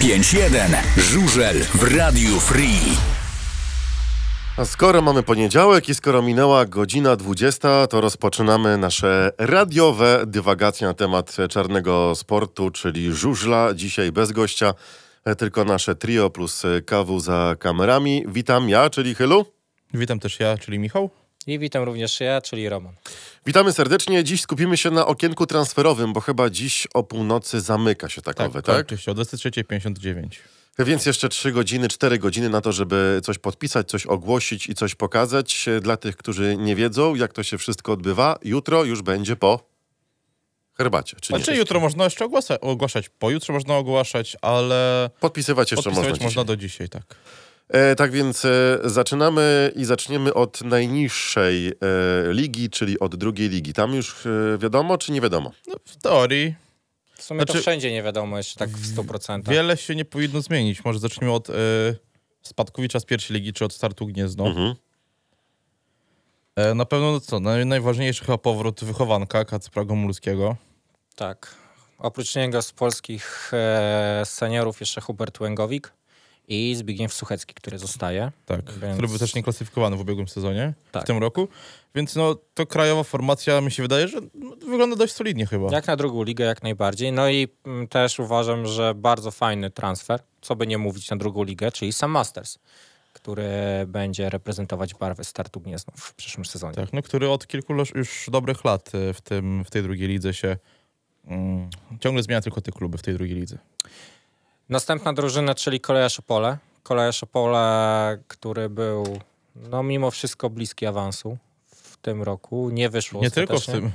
95.1 Żużel w Radiu Free. A skoro mamy poniedziałek i skoro minęła godzina 20, to rozpoczynamy nasze radiowe dywagacje na temat czarnego sportu, czyli żużla. Dzisiaj bez gościa, e, tylko nasze trio plus e, kawu za kamerami. Witam ja, czyli Chylu. Witam też ja, czyli Michał. I witam również ja, czyli Roman. Witamy serdecznie. Dziś skupimy się na okienku transferowym, bo chyba dziś o północy zamyka się takowe, tak? Oczywiście, o 23.59. Więc jeszcze 3 godziny, 4 godziny na to, żeby coś podpisać, coś ogłosić i coś pokazać. Dla tych, którzy nie wiedzą, jak to się wszystko odbywa, jutro już będzie po herbacie. Czy Znaczy nie? jutro można jeszcze ogłasa- ogłaszać, pojutrze można ogłaszać, ale Podpisywać jeszcze podpisywać można. można, dzisiaj. do dzisiaj, tak. E, tak więc e, zaczynamy i zaczniemy od najniższej e, ligi, czyli od drugiej ligi. Tam już wiadomo, czy nie wiadomo? No, w teorii W sumie to Znaczy- wszędzie nie wiadomo jeszcze tak w 100%. wiele się nie powinno zmienić. Może zacznijmy od y, Spadkowicza z pierwszej ligi, czy od startu Gniezno. Mhm. E, na pewno no co, naj, najważniejszy chyba powrót wychowanka Kacpra Gomulskiego. Tak. Oprócz niego z polskich e, seniorów jeszcze Hubert Łęgowik i Zbigniew Suchecki, który zostaje. Tak, Więc- który był też nieklasyfikowany w ubiegłym sezonie, Tak. w tym roku. Więc no, to krajowa formacja mi się wydaje, że no, wygląda dość solidnie chyba. Jak na drugą ligę, jak najbardziej. No i mm, też uważam, że bardzo fajny transfer, co by nie mówić na drugą ligę, czyli Sam Masters, który będzie reprezentować barwy startu Gniezno w przyszłym sezonie. Tak, no, który od kilku już dobrych lat y, w, tym, w tej drugiej lidze się mm, ciągle zmienia tylko te kluby w tej drugiej lidze. Następna drużyna, czyli Kolejarz Opole. Kolejarz Opole, który był no mimo wszystko bliski awansu w tym roku. Nie wyszło Nie tylko w tym.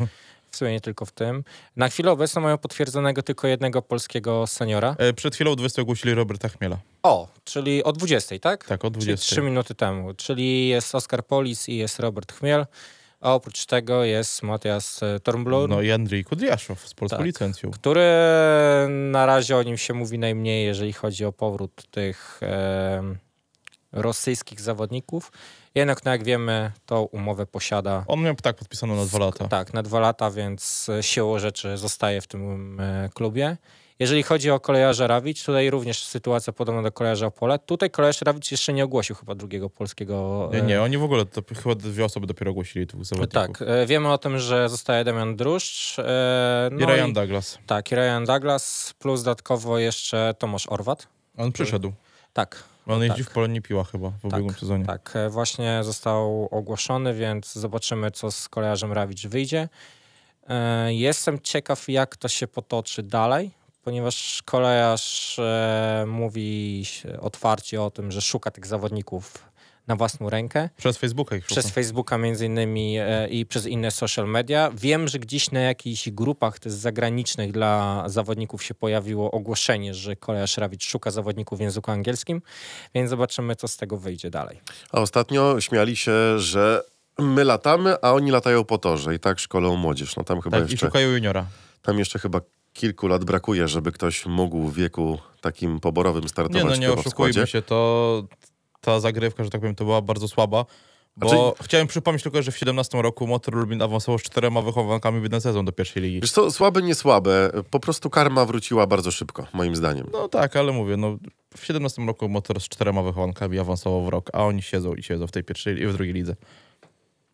W sumie nie tylko w tym. Na chwilę obecną mają potwierdzonego tylko jednego polskiego seniora. E, Przed chwilą 20 ogłosili Roberta Chmiela. O, czyli o 20, tak? Tak, o Czyli 20. 3 minuty temu. Czyli jest Oskar Polis i jest Robert Chmiel. A oprócz tego jest Matias e, Tornblur, No i Andrzej Kudriaszow z polską Tak. licencją. który na razie o nim się mówi najmniej, jeżeli chodzi o powrót tych em, rosyjskich zawodników. Jednak, no jak wiemy, tą umowę posiada On miał tak podpisaną na dwa lata. tak, na dwa lata, więc e, siłą rzeczy zostaje w tym e, klubie. Jeżeli chodzi o kolejarza Rawicz, tutaj również sytuacja podobna do kolejarza Opole. Tutaj kolejarz Rawicz jeszcze nie ogłosił chyba drugiego polskiego... Nie, e, nie, oni w ogóle, to chyba dwie osoby dopiero ogłosili tych zawodników. Tak, e, wiemy o tym, że zostaje Damian Druszcz. e, I No Ryan Douglas. Tak, i Ryan Douglas, plus dodatkowo jeszcze Tomasz Orwat. On przyszedł. Tak, On jeździ tak. w Polonii Piła chyba w ubiegłym sezonie. tak, e, właśnie został ogłoszony, więc zobaczymy, co z kolejarzem Rawicz wyjdzie. E, Jestem ciekaw, jak to się potoczy dalej, ponieważ kolejarz e, mówi otwarcie o tym, że szuka tych zawodników na własną rękę. Przez Facebooka ich Przez szuka. Facebooka między innymi e, i przez inne social media. Wiem, że gdzieś na jakichś grupach też zagranicznych dla zawodników się pojawiło ogłoszenie, że kolejarz Rawicz szuka zawodników w języku angielskim, więc zobaczymy, co z tego wyjdzie dalej. A ostatnio śmiali się, że my latamy, a oni latają po torze i tak szkolą młodzież. No tam chyba Tak, i jeszcze, szukają juniora. tam jeszcze chyba kilku lat brakuje, żeby ktoś mógł w wieku takim poborowym startować Nie no, nie oszukujmy się, to ta zagrywka, że tak powiem, to była bardzo słaba. Bo Znaczy- chciałem przypomnieć tylko, że w 17 roku Motor Lublin awansował z czterema wychowankami w jeden sezon do pierwszej ligi. Wiesz co, słabe, nie słabe. Po prostu karma wróciła bardzo szybko, moim zdaniem. No tak, ale mówię, no w 17 roku Motor z czterema wychowankami awansował w rok, a oni siedzą i siedzą w tej pierwszej i w drugiej lidze.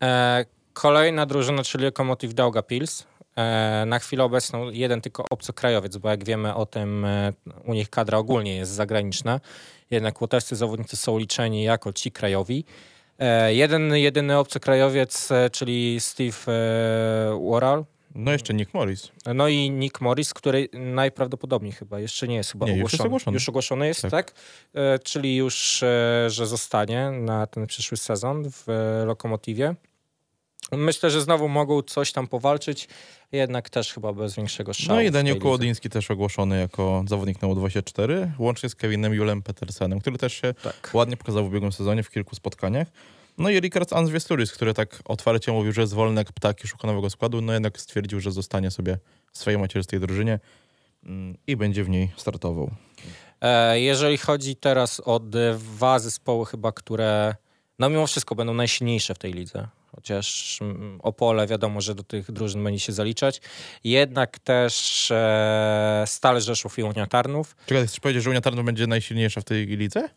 E, kolejna drużyna, czyli Lokomotiv Daugavpils. E, na chwilę obecną jeden tylko obcokrajowiec, bo jak wiemy o tym, e, u nich kadra ogólnie jest zagraniczna. Jednak łotewscy zawodnicy są liczeni jako ci krajowi. E, jeden, jedyny obcokrajowiec, e, czyli Steve e, Worrell, No jeszcze Nick Morris. no i Nick Morris, który najprawdopodobniej chyba jeszcze nie jest chyba Nie, już ogłoszony. jest ogłoszony. Już ogłoszony jest, tak? Tak. E, czyli już, e, że zostanie na ten przyszły sezon w e, Lokomotywie. Myślę, że znowu mogą coś tam powalczyć, jednak też chyba bez większego szału. No i Daniel. Kołodyński też ogłoszony jako zawodnik na U24, łącznie z Kevinem Julem Petersenem, który też się Tak. ładnie pokazał w ubiegłym sezonie w kilku spotkaniach. No i Rikard Ansviesturis, który tak otwarcie mówił, że jest wolny jak ptak i szuka nowego składu, no jednak stwierdził, że zostanie sobie w swojej macierzyństej drużynie mm, i będzie w niej startował. E, jeżeli chodzi teraz o dwa zespoły chyba, które no mimo wszystko będą najsilniejsze w tej lidze, chociaż mm, Opole wiadomo, że do tych drużyn będzie się zaliczać. Jednak też e, Stal Rzeszów i Unia Tarnów. Czekaj, chcesz powiedzieć, że Unia Tarnów będzie najsilniejsza w tej lidze?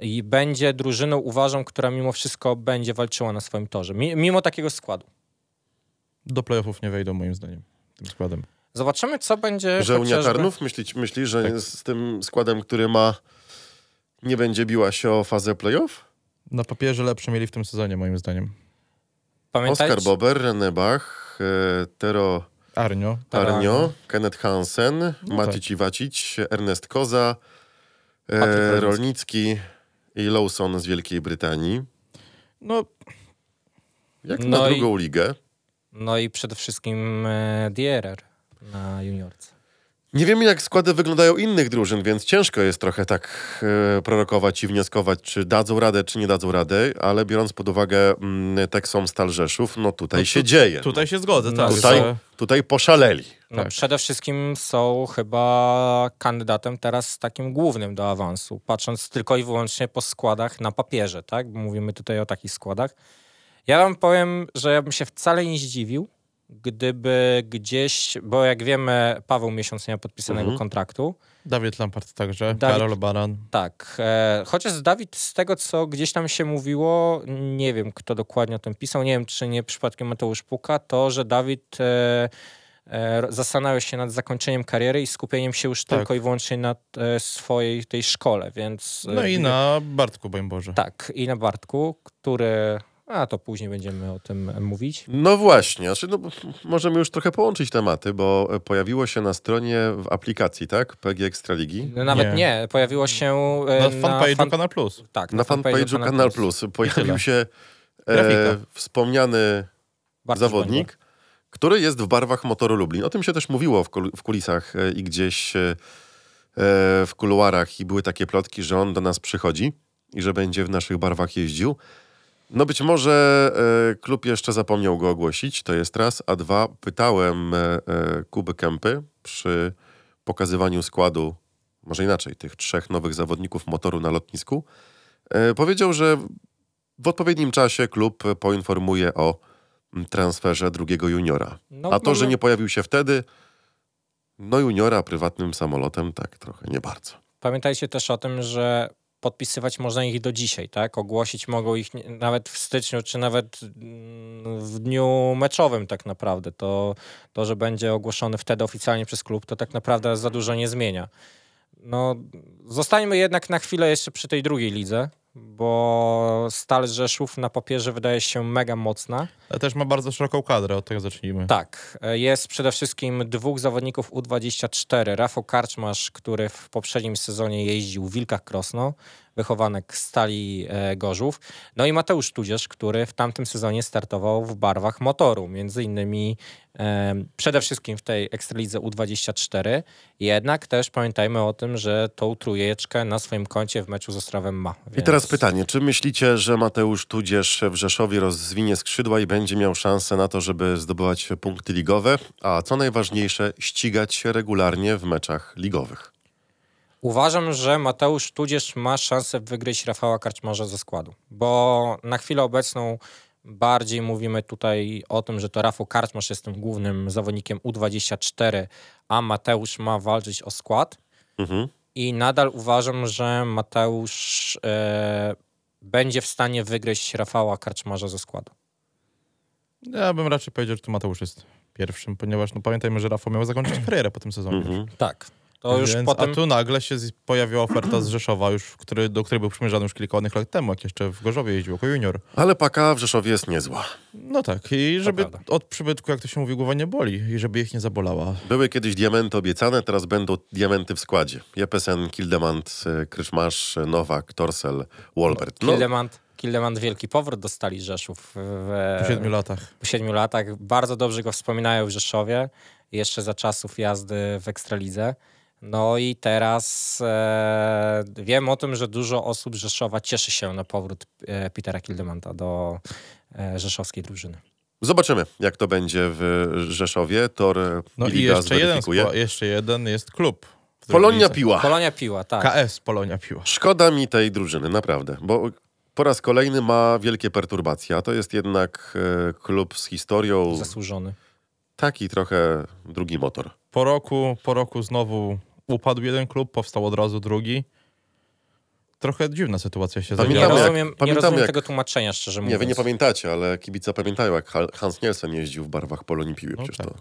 I będzie drużyną, uważam, która mimo wszystko będzie walczyła na swoim torze. Mi, mimo takiego składu. Do playoffów nie wejdą moim zdaniem tym składem. Zobaczymy, co będzie. Że Unia Tarnów myśli, myśli że Tak. z tym składem, który ma, nie będzie biła się o fazę playoff? Na papierze lepsze mieli w tym sezonie moim zdaniem. Pamiętajcie, Oskar Bober, René Bach, e, Tero Arnio. Tak. Arnio, Kenneth Hansen, No Maciej tak. Ciwacić, Ernest Koza, e, Rolnicki. I Lawson z Wielkiej Brytanii. No, Jak No na i- drugą ligę. No i przede wszystkim e, DRR na juniorce. Nie wiemy, jak składy wyglądają innych drużyn, więc ciężko jest trochę tak e, prorokować i wnioskować, czy dadzą radę, czy nie dadzą radę, ale biorąc pod uwagę mm, Texom Stal Rzeszów, no tutaj No się tu- dzieje. tutaj się zgodzę, No tak. tutaj, że- tutaj poszaleli. No Tak. przede wszystkim są chyba kandydatem teraz takim głównym do awansu, patrząc tylko i wyłącznie po składach na papierze, tak? Bo mówimy tutaj o takich składach. Ja wam powiem, że ja bym się wcale nie zdziwił, gdyby gdzieś, bo jak wiemy, Paweł miesiąc nie ma podpisanego Mhm. kontraktu. Dawid Lampard także, Dawid- Karol Baran. Tak, e, chociaż Dawid z tego, co gdzieś tam się mówiło, nie wiem, kto dokładnie o tym pisał, nie wiem, czy nie przypadkiem Mateusz Puka, to, że Dawid e, e, zastanawia się nad zakończeniem kariery i skupieniem się już Tak. tylko i wyłącznie na e, swojej tej szkole, więc... e, No i na Bartku, boję Boże. Tak, i na Bartku, który... A to później będziemy o tym mówić. No właśnie, znaczy, no, możemy już trochę połączyć tematy, bo e, pojawiło się na stronie w aplikacji, tak? PG Ekstraligi. No, nawet Nie. nie. pojawiło się e, Na fanpage'u fan- Kanal Plus. tak, Na fanpage'u Kanal Plus pojawił się e, wspomniany Bartosz zawodnik, który jest w barwach Motoru Lublin. O tym się też mówiło w, kul- w kulisach e, i gdzieś e, w kuluarach i były takie plotki, że on do nas przychodzi i że będzie w naszych barwach jeździł. No być może e, klub jeszcze zapomniał go ogłosić, to jest raz, a dwa, pytałem e, e, Kuby Kępy przy pokazywaniu składu, może inaczej, tych trzech nowych zawodników motoru na lotnisku. E, powiedział, że w odpowiednim czasie klub poinformuje o transferze drugiego juniora. No, A to, że nie pojawił się wtedy, no juniora prywatnym samolotem, tak trochę nie bardzo. Pamiętajcie też o tym, że podpisywać można ich do dzisiaj, tak? Ogłosić mogą ich nawet w styczniu, czy nawet mm, w dniu meczowym tak naprawdę. To, to, że będzie ogłoszony wtedy oficjalnie przez klub, to tak naprawdę za dużo nie zmienia. No, zostańmy jednak na chwilę jeszcze przy tej drugiej lidze, bo Stal Rzeszów na papierze wydaje się mega mocna. Ale też ma bardzo szeroką kadrę, od tego zacznijmy. Tak, e, jest przede wszystkim dwóch zawodników U24. Rafał Karczmasz, który w poprzednim sezonie jeździł w Wilkach Krosno, wychowanek Stali e, Gorzów. No i Mateusz Tudzież, który w tamtym sezonie startował w barwach motoru, między innymi e, przede wszystkim w tej Ekstralidze U24. Jednak też pamiętajmy o tym, że tą trójeczkę na swoim koncie w meczu z Ostrawem ma. I więc- teraz pytanie, czy myślicie, że Mateusz Tudzież w Rzeszowie rozwinie skrzydła i będzie miał szansę na to, żeby zdobywać punkty ligowe, a co najważniejsze, ścigać się regularnie w meczach ligowych? Uważam, że Mateusz tudzież ma szansę wygryźć Rafała Karczmarza ze składu, bo na chwilę obecną bardziej mówimy tutaj o tym, że to Rafał Karczmarz jest tym głównym zawodnikiem U24, a Mateusz ma walczyć o skład Mhm. i nadal uważam, że Mateusz e, będzie w stanie wygryźć Rafała Karczmarza ze składu. Ja bym raczej powiedział, że tu Mateusz jest pierwszym, ponieważ no, pamiętajmy, że Rafał miał zakończyć karierę po tym sezonie. Mhm. Tak. To już Więc, potem... A tu nagle się pojawiła oferta z Rzeszowa, już, który, do której był przymierzany już kilka ładnych lat temu, jak jeszcze w Gorzowie jeździł jako junior. Ale paka w Rzeszowie jest niezła. No tak, i żeby od przybytku, jak to się mówi, głowa nie boli i żeby ich nie zabolała. Były kiedyś diamenty obiecane, teraz będą diamenty w składzie. Jepesen, Kildemant, y, Kryszmasz, Nowak, Torsel, Wolbert. No, Kildemand, Kildemand wielki powrót dostali Rzeszów w, Po siedmiu latach. po siedmiu latach. Bardzo dobrze go wspominają w Rzeszowie, jeszcze za czasów jazdy w Ekstralidze. No i teraz e, wiem o tym, że dużo osób z Rzeszowa cieszy się na powrót e, Petera Kildemanta do e, rzeszowskiej drużyny. zobaczymy, jak to będzie w Rzeszowie. Tor No i jeszcze jeden, jeszcze jeden jest klub. Polonia. Piła. Polonia Piła, tak. KS Polonia Piła. Szkoda mi tej drużyny, naprawdę, bo po raz kolejny ma wielkie perturbacje, a to jest jednak e, klub z historią, Zasłużony. taki trochę drugi motor. Po roku, po roku znowu upadł jeden klub, powstał od razu drugi. Trochę dziwna sytuacja się Pamiętamy, Nie zadziała. jak- rozumiem, nie rozumiem jak- tego tłumaczenia, szczerze Nie, mówiąc. wy nie pamiętacie, ale kibice pamiętają, jak Hans Nielsen jeździł w barwach Polonii Piły. No Przecież tak. to,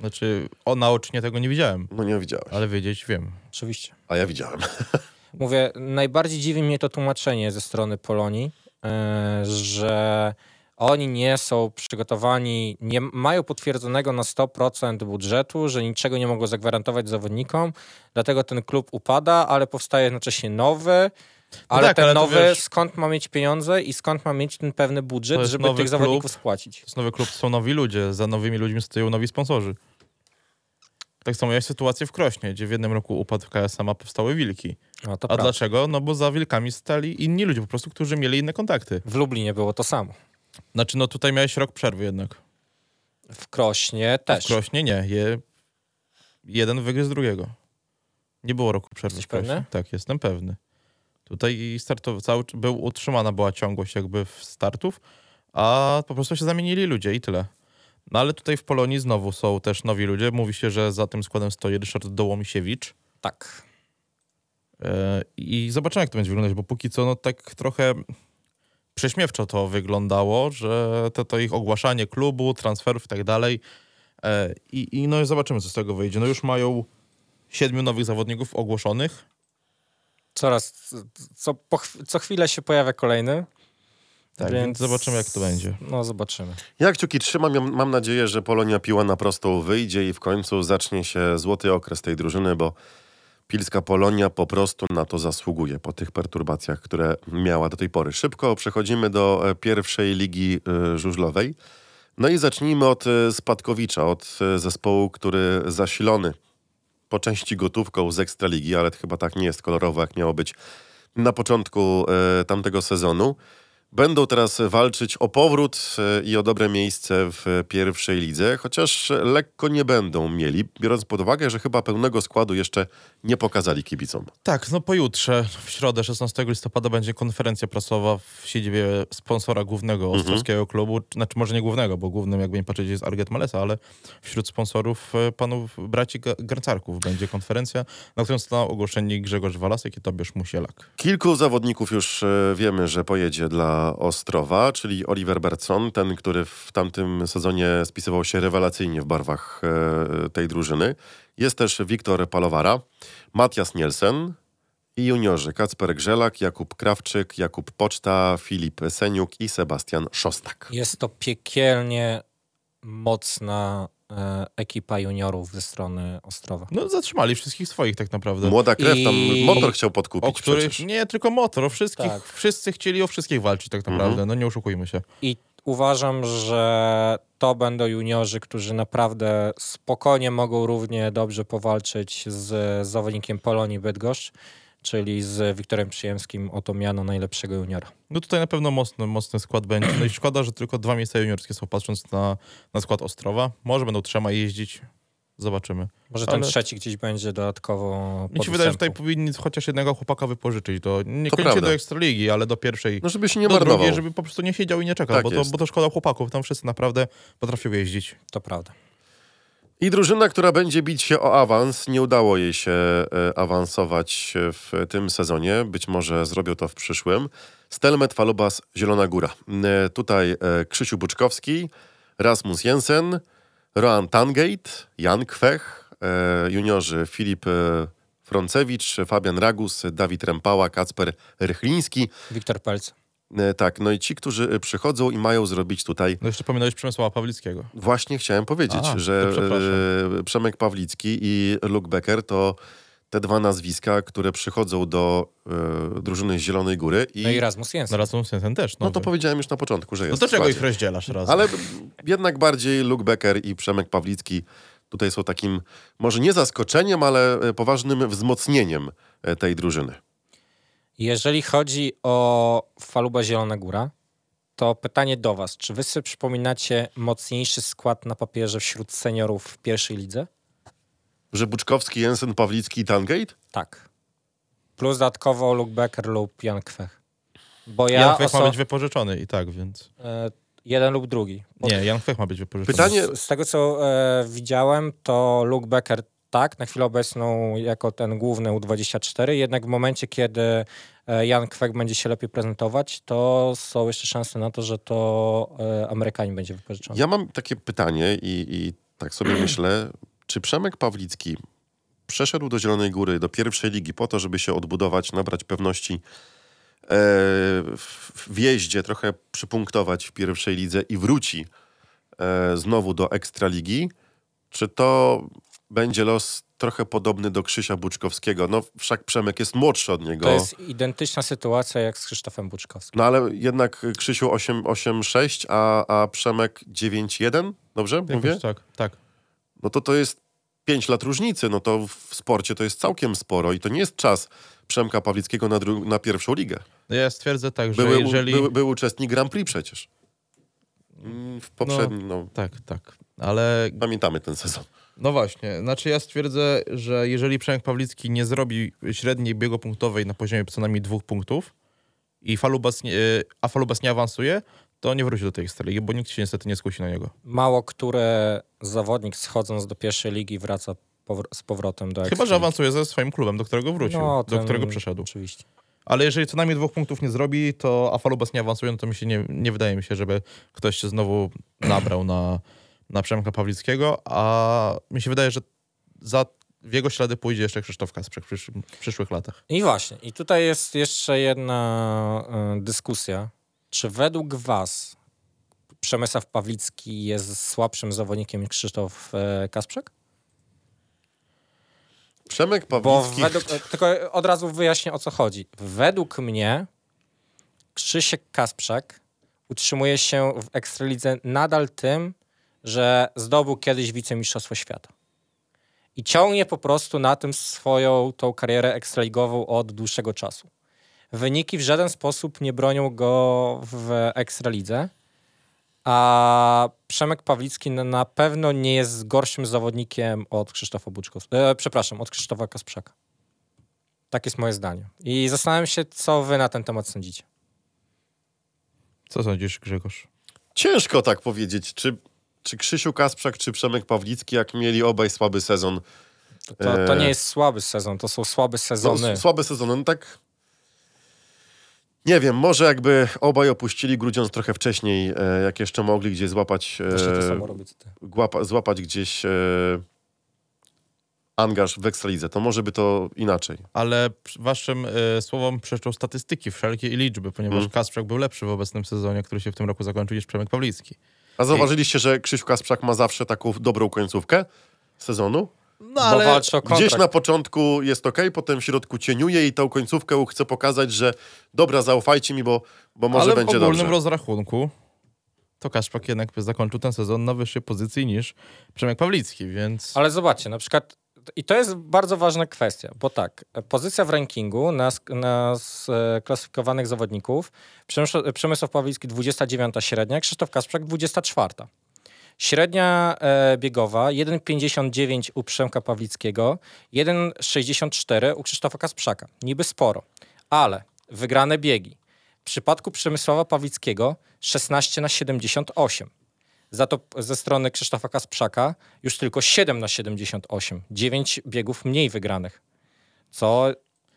Znaczy, o naocznie tego nie widziałem, no nie widziałeś. ale wiedzieć wiem. Oczywiście. A ja widziałem. Mówię, najbardziej dziwi mnie to tłumaczenie ze strony Polonii, e, że oni nie są przygotowani, nie mają potwierdzonego na 100% budżetu, że niczego nie mogą zagwarantować zawodnikom, dlatego ten klub upada, ale powstaje jednocześnie nowy. Ale tak, ten ale nowy, wiesz- skąd ma mieć pieniądze i skąd ma mieć ten pewny budżet, jest żeby tych klub. zawodników spłacić? To jest nowy klub, są nowi ludzie, za nowymi ludźmi stoją nowi sponsorzy. Tak samo jak sytuacja w Krośnie, gdzie w jednym roku upadł KSM, a powstały Wilki. No, A prawda. dlaczego? No bo za Wilkami stali inni ludzie po prostu, którzy mieli inne kontakty. W Lublinie było to samo. Znaczy, no tutaj miałeś rok przerwy jednak. W Krośnie też. W Krośnie nie. Je... Jeden wygryzł drugiego. Nie było roku przerwy Jesteś w Krośnie. pewny? Tak, jestem pewny. Tutaj startow... cały... był utrzymana była ciągłość jakby w startów, a po prostu się zamienili ludzie i tyle. No ale tutaj w Polonii znowu są też nowi ludzie. Mówi się, że za tym składem stoi Ryszard Dołomisiewicz. Tak. E, I zobaczymy, jak to będzie wyglądać, bo póki co no tak trochę prześmiewczo to wyglądało, że to, to ich ogłaszanie klubu, transferów i tak dalej. E, I, I no zobaczymy, co z tego wyjdzie. No już mają siedmiu nowych zawodników ogłoszonych. Coraz, co, po, co chwilę się pojawia kolejny. Tak, więc zobaczymy, jak to będzie. No, zobaczymy. Ja kciuki trzymam. Ja mam nadzieję, że Polonia Piła na prostą wyjdzie i w końcu zacznie się złoty okres tej drużyny, bo Pilska Polonia po prostu na to zasługuje po tych perturbacjach, które miała do tej pory. Szybko przechodzimy do e, pierwszej ligi e, żużlowej. No i zacznijmy od e, Spadkowicza, od zespołu, który zasilony po części gotówką z Ekstraligi, ale chyba tak nie jest kolorowo, jak miało być na początku tamtego sezonu. Będą teraz walczyć o powrót e, i o dobre miejsce w pierwszej lidze, chociaż lekko nie będą mieli, biorąc pod uwagę, że chyba pełnego składu jeszcze nie pokazali kibicom. Tak, no pojutrze, w środę 16 listopada będzie konferencja prasowa w siedzibie sponsora głównego ostrowskiego klubu, znaczy może nie głównego, bo głównym jakby nie patrzeć jest Arget Malesa, ale wśród sponsorów e, panów braci Ga- Garcarków będzie konferencja, na którą zostaną ogłoszeni Grzegorz Walasek i Tobiasz Musielak. Kilku zawodników już e, wiemy, że pojedzie dla Ostrowa, czyli Oliver Bertson, ten, który w tamtym sezonie spisywał się rewelacyjnie w barwach e, tej drużyny. Jest też Wiktor Palowara, Matias Nielsen i juniorzy Kacper Grzelak, Jakub Krawczyk, Jakub Poczta, Filip Seniuk i Sebastian Szostak. Jest to piekielnie mocna ekipa juniorów ze strony Ostrowa. No zatrzymali wszystkich swoich tak naprawdę. Młoda krew, tam I- motor chciał o podkupić których, przecież. nie tylko motor, o wszystkich, Tak. wszyscy chcieli o wszystkich walczyć tak naprawdę, no nie oszukujmy się. I uważam, że to będą juniorzy, którzy naprawdę spokojnie mogą równie dobrze powalczyć z zawodnikiem Polonii Bydgoszcz, czyli z Wiktorem Przyjemskim o to miano najlepszego juniora. No tutaj na pewno mocny, mocny skład będzie. No i szkoda, że tylko dwa miejsca juniorskie są, patrząc na, na skład Ostrowa. Może będą trzema jeździć, zobaczymy. Może ten Ale- trzeci gdzieś będzie dodatkowo Mi się wydaje, że tutaj powinni chociaż jednego chłopaka wypożyczyć. Do, niekoniecznie prawda. do Ekstraligi, ale do pierwszej. No żeby się nie do marnował. drugiej, żeby po prostu nie siedział i nie czekał, Tak bo, to, bo to szkoda chłopaków. Tam wszyscy naprawdę potrafią jeździć. To prawda. I drużyna, która będzie bić się o awans, nie udało jej się e, awansować w tym sezonie. Być może zrobią to w przyszłym. Stelmet Falubas Zielona Góra. E, Tutaj e, Krzysiu Buczkowski, Rasmus Jensen, Roan Tangate, Jan Kwech, juniorzy Filip Froncewicz, Fabian Ragus, Dawid Rempała, Kacper Rychliński. Wiktor Pelc. E, Tak, no i ci, którzy e, przychodzą i mają zrobić tutaj No jeszcze pominąłeś Przemysława Pawlickiego. Właśnie chciałem powiedzieć, A, że to e, Przemek Pawlicki i Luke Becker to te dwa nazwiska, które przychodzą do e, drużyny z Zielonej Góry i No i Rasmus Jensen. No Rasmussen ten też. no to nowy. powiedziałem już na początku, że No jest to w czego ich rozdzielasz raz? Ale jednak bardziej Luke Becker i Przemek Pawlicki tutaj są takim, może nie zaskoczeniem, ale poważnym wzmocnieniem tej drużyny. Jeżeli chodzi o Faluba Zielona Góra, to pytanie do was. Czy wy sobie przypominacie mocniejszy skład na papierze wśród seniorów w pierwszej lidze? Że Buczkowski, Jensen, Pawlicki i Tangate? Tak. Plus dodatkowo Luke Becker lub Jan Kwech. Bo ja Jan Kwek oso- ma być wypożyczony i tak, więc... e, jeden lub drugi. Bo Nie, Jan Kwek ma być wypożyczony. Pytanie, Z, z tego, co e, widziałem, to Luke Becker tak, na chwilę obecną jako ten główny U24, jednak w momencie, kiedy e, Jan Kwek będzie się lepiej prezentować, to są jeszcze szanse na to, że to e, Amerykanin będzie wypożyczony. Ja mam takie pytanie i, i tak sobie myślę, czy Przemek Pawlicki przeszedł do Zielonej Góry, do pierwszej ligi po to, żeby się odbudować, nabrać pewności e, w, jeździe, trochę przypunktować w pierwszej lidze i wróci znowu do Ekstraligi? Czy to będzie los trochę podobny do Krzysia Buczkowskiego? No wszak Przemek jest młodszy od niego. To jest identyczna sytuacja jak z Krzysztofem Buczkowskim. No ale jednak Krzysiu 8-6, a, a Przemek 9-1, dobrze Jakoś mówię? Tak, tak. no to to jest 5 lat różnicy. No to w sporcie to jest całkiem sporo i to nie jest czas Przemka Pawlickiego na, dru- na pierwszą ligę. No ja stwierdzę tak, że Były, jeżeli... był, był uczestnik Grand Prix przecież. Mm, W poprzednim, no. Tak, tak. Ale pamiętamy ten sezon. No właśnie, znaczy ja stwierdzę, że jeżeli Przemek Pawlicki nie zrobi średniej biegopunktowej na poziomie co najmniej dwóch punktów i Falubas nie, a Falubas nie awansuje, to nie wróci do tej ekstraligi, bo nikt się niestety nie skusi na niego. Mało który zawodnik schodząc do pierwszej ligi wraca powr- z powrotem do Chyba, że awansuje ze swoim klubem, do którego wrócił, No, do którego przeszedł. Oczywiście. Ale jeżeli co najmniej dwóch punktów nie zrobi, to a Falubas nie awansuje, no to mi się nie, nie wydaje mi się, żeby ktoś się znowu nabrał na, na Przemka Pawlickiego, a mi się wydaje, że za w jego ślady pójdzie jeszcze Krzysztof Kasprzak w, przysz, w przyszłych latach. I właśnie, i tutaj jest jeszcze jedna e, dyskusja. Czy według was Przemysław Pawlicki jest słabszym zawodnikiem niż Krzysztof e, Kasprzak? Przemek Bo Pawlicki... według, e, tylko od razu wyjaśnię o co chodzi. Według mnie Krzysiek Kasprzak utrzymuje się w Ekstralidze nadal tym, że zdobył kiedyś wicemistrzostwo świata. I ciągnie po prostu na tym swoją tą karierę ekstraligową od dłuższego czasu. Wyniki w żaden sposób nie bronią go w Ekstralidze, a Przemek Pawlicki na, pewno nie jest gorszym zawodnikiem od Krzysztofa Buczkowskiego. E, przepraszam, od Krzysztofa Kasprzaka. Tak jest moje zdanie. I zastanawiam się, co wy na ten temat sądzicie. Co sądzisz, Grzegorz? Ciężko tak powiedzieć, czy, czy Krzysiu Kasprzak, czy Przemek Pawlicki, jak mieli obaj słaby sezon. To, to E, nie jest słaby sezon, to są słabe No, sezony. s- słabe sezony, no tak... Nie wiem, może jakby obaj opuścili Grudziądz trochę wcześniej, e, jak jeszcze mogli gdzieś złapać, e, robię głapa, złapać gdzieś e, angaż w Ekstralidze, to może by to inaczej. Ale waszym y, słowom przeczą statystyki wszelkie i liczby, ponieważ Mm. Kasprzak był lepszy w obecnym sezonie, który się w tym roku zakończył niż Przemek Pawlicki. A zauważyliście, że Krzysiu Kasprzak ma zawsze taką dobrą końcówkę sezonu? No walczy o kontrakt. Gdzieś na początku jest ok, potem w środku cieniuje i tą końcówkę chce pokazać, że dobra, zaufajcie mi, bo, bo może ale będzie w ogólnym dobrze. rozrachunku to Kaszpak jednak zakończył ten sezon na wyższej pozycji niż Przemek Pawlicki, więc... Ale zobaczcie, na przykład, i to jest bardzo ważna kwestia, bo tak, pozycja w rankingu na, na sklasyfikowanych zawodników, Przemysł- Przemysław Pawlicki 29 średnia, Krzysztof Kasprzak 24. Średnia e, biegowa 1,59 u Przemka Pawlickiego, 1,64 u Krzysztofa Kasprzaka. Niby sporo, ale wygrane biegi. W przypadku Przemysława Pawlickiego 16 na 78. Za to ze strony Krzysztofa Kasprzaka już tylko 7 na 78. 9 biegów mniej wygranych. Co.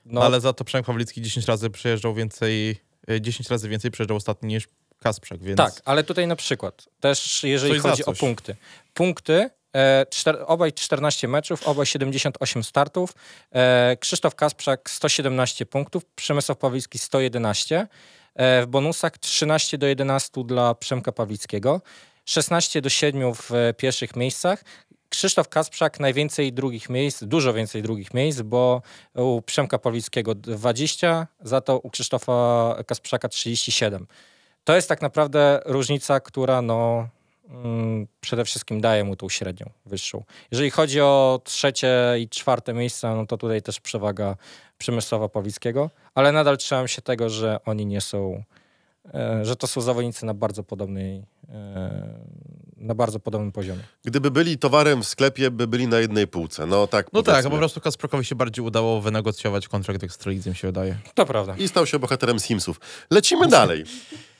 No, Ale za to Przemek Pawlicki 10 razy przejeżdżał więcej, y, 10 razy więcej przejeżdżał ostatni niż Kasprzak, więc... Tak, ale tutaj na przykład też jeżeli Coś chodzi o punkty. Punkty, e, czter, obaj 14 meczów, obaj 78 startów. E, Krzysztof Kasprzak 117 punktów, Przemysław Pawlicki 111. E, w bonusach 13 do 11 dla Przemka Pawlickiego, 16 do 7 w e, pierwszych miejscach. Krzysztof Kasprzak najwięcej drugich miejsc, dużo więcej drugich miejsc, bo u Przemka Pawlickiego 20, za to u Krzysztofa Kasprzaka 37 to jest tak naprawdę różnica, która no, mm, przede wszystkim daje mu tą średnią wyższą. Jeżeli chodzi o trzecie i czwarte miejsca, no to tutaj też przewaga Przemysława Pawlickiego, ale nadal trzymam się tego, że oni nie są że to są zawodnicy na bardzo podobnej, e, na bardzo podobnym poziomie. Gdyby byli towarem w sklepie, by byli na jednej półce. No tak No tak, a powiedzmy. po prostu Kasprokowi się bardziej udało wynegocjować kontrakt Ekstralidzy, mi się wydaje. To prawda. I stał się bohaterem Simsów. Lecimy dalej.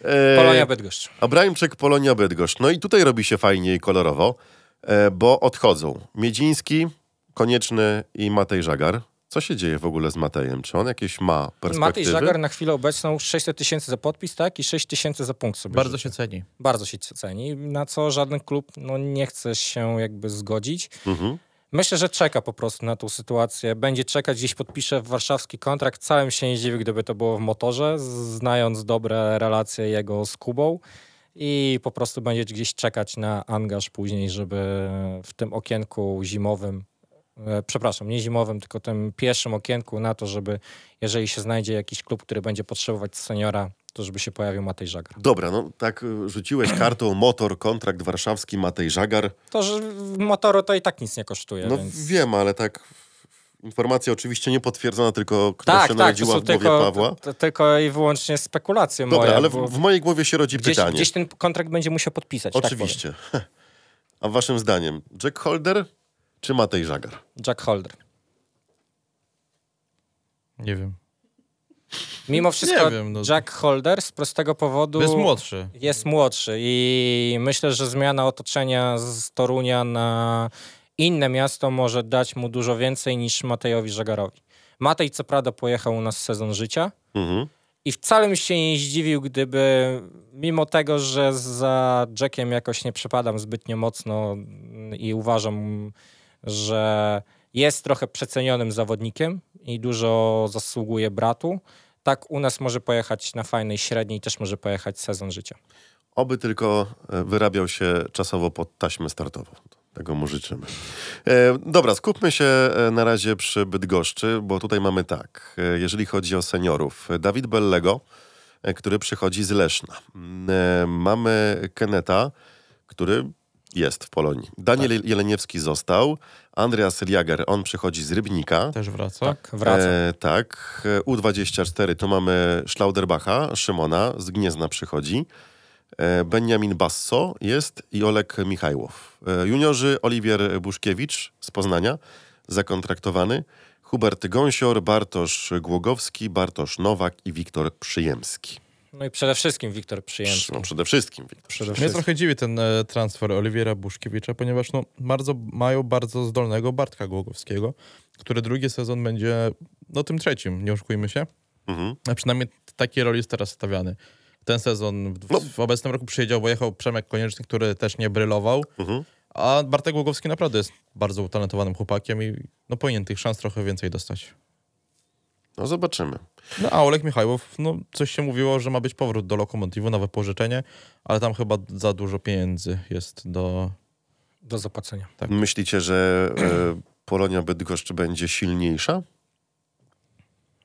E, Polonia Bydgoszcz. Abraimczyk, Polonia Bydgoszcz. No i tutaj robi się fajnie i kolorowo, e, bo odchodzą Miedziński, Konieczny i Matej Żagar. Co się dzieje w ogóle z Matejem? Czy on jakieś ma perspektywy? Matej Żagar na chwilę obecną 600 tysięcy za podpis, tak? I 6 tysięcy za punkt sobie Bardzo życzy. się ceni. Bardzo się ceni, na co żaden klub no, nie chce się jakby zgodzić. Mhm. Myślę, że czeka po prostu na tą sytuację. Będzie czekać, gdzieś podpisze warszawski kontrakt. Całym się nie dziwię, gdyby to było w motorze, znając dobre relacje jego z Kubą. I po prostu będzie gdzieś czekać na angaż później, żeby w tym okienku zimowym, przepraszam, nie zimowym, tylko tym pierwszym okienku na to, żeby jeżeli się znajdzie jakiś klub, który będzie potrzebować seniora, to żeby się pojawił Matej Żagar. Dobra, no tak y, rzuciłeś kartą motor, kontrakt warszawski, Matej Żagar. To, że motoru to i tak nic nie kosztuje, No więc... wiem, ale tak informacja oczywiście nie potwierdzona, tylko która Tak, się tak, narodziła w głowie tylko, Pawła. to, tylko i wyłącznie spekulacje Dobra, moje. ale w, w mojej głowie się rodzi gdzieś, pytanie. gdzieś ten kontrakt będzie musiał podpisać. tak Oczywiście. A waszym zdaniem, Jack Holder czy Matej Żagar? Jack Holder. Nie wiem. Mimo wszystko wiem, no. Jack Holder z prostego powodu Jest młodszy. jest młodszy i myślę, że zmiana otoczenia z Torunia na inne miasto może dać mu dużo więcej niż Matejowi Żagarowi. Matej co prawda pojechał u nas sezon życia, Mhm. I wcale bym się nie zdziwił, gdyby mimo tego, że za Jackiem jakoś nie przepadam zbytnio mocno i uważam, że jest trochę przecenionym zawodnikiem i dużo zasługuje bratu, tak u nas może pojechać na fajnej średniej, też może pojechać sezon życia. Oby tylko e, wyrabiał się czasowo pod taśmę startową. Tego mu życzymy. E, dobra, skupmy się e, na razie przy Bydgoszczy, bo tutaj mamy tak. E, jeżeli chodzi o seniorów, Dawid Bellego, który przychodzi z Leszna. E, mamy Keneta, który jest w Polonii. Daniel Jeleniewski został. Andreas Jager, on przychodzi z Rybnika. Też wraca. Tak, wraca. E, tak. E, U24 tu mamy Schlauderbacha, Szymona, z Gniezna przychodzi. E, Benjamin Basso jest i Olek Michajłow. E, juniorzy Oliwier Buszkiewicz z Poznania, zakontraktowany. Hubert Gąsior, Bartosz Głogowski, Bartosz Nowak i Wiktor Przyjemski. No i przede wszystkim Wiktor Przyjemski. No, przede wszystkim Wiktor. Przede Mnie wszystkim. trochę dziwi ten e, transfer Oliwiera Buszkiewicza, ponieważ no, bardzo, mają bardzo zdolnego Bartka Głogowskiego, który drugi sezon będzie no, tym trzecim, nie oszukujmy się. Mhm. A przynajmniej w takiej roli jest teraz stawiany. Ten sezon w, No. w obecnym roku przyjedział, bo jechał Przemek Konieczny, który też nie brylował, Mhm. a Bartek Głogowski naprawdę jest bardzo utalentowanym chłopakiem i no, powinien tych szans trochę więcej dostać. No zobaczymy. No a Olek Michajłow, no coś się mówiło, że ma być powrót do Lokomotywu, nowe pożyczenie, ale tam chyba za dużo pieniędzy jest do... Do zapłacenia. Tak. Myślicie, że e, Polonia Bydgoszcz będzie silniejsza?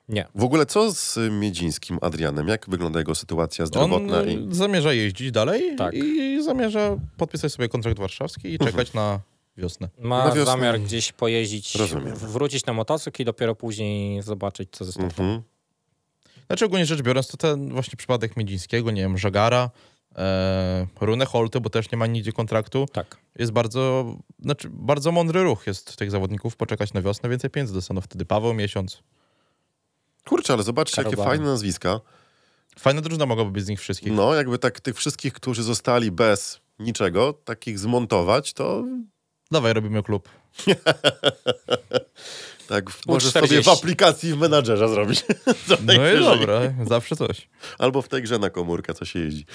Nie. W ogóle co z Miedzińskim Adrianem? Jak wygląda jego sytuacja On zdrowotna? e, i... zamierza jeździć dalej Tak. i zamierza podpisać sobie kontrakt warszawski i czekać na wiosnę. Ma Na wiosnę zamiar gdzieś pojeździć, Rozumiem. wrócić na motocykl i dopiero później zobaczyć, co ze startem. Mhm. Znaczy ogólnie rzecz biorąc, to ten właśnie przypadek Miedzińskiego, nie wiem, Żagara, e, Rune Holte, bo też nie ma nigdzie kontraktu, Tak. jest bardzo, znaczy bardzo mądry ruch jest tych zawodników, poczekać na wiosnę, więcej pieniędzy dostaną wtedy. Paweł miesiąc. Kurczę, ale zobaczcie, jakie Karobany. fajne nazwiska. Fajna drużyna mogłaby być z nich wszystkich. No, jakby tak tych wszystkich, którzy zostali bez niczego, takich zmontować, to Dawaj, robimy klub. tak możesz sobie w 40. aplikacji w menadżerze zrobić. No i dobra, zawsze coś. Albo w tej grze na komórkę, co się jeździ.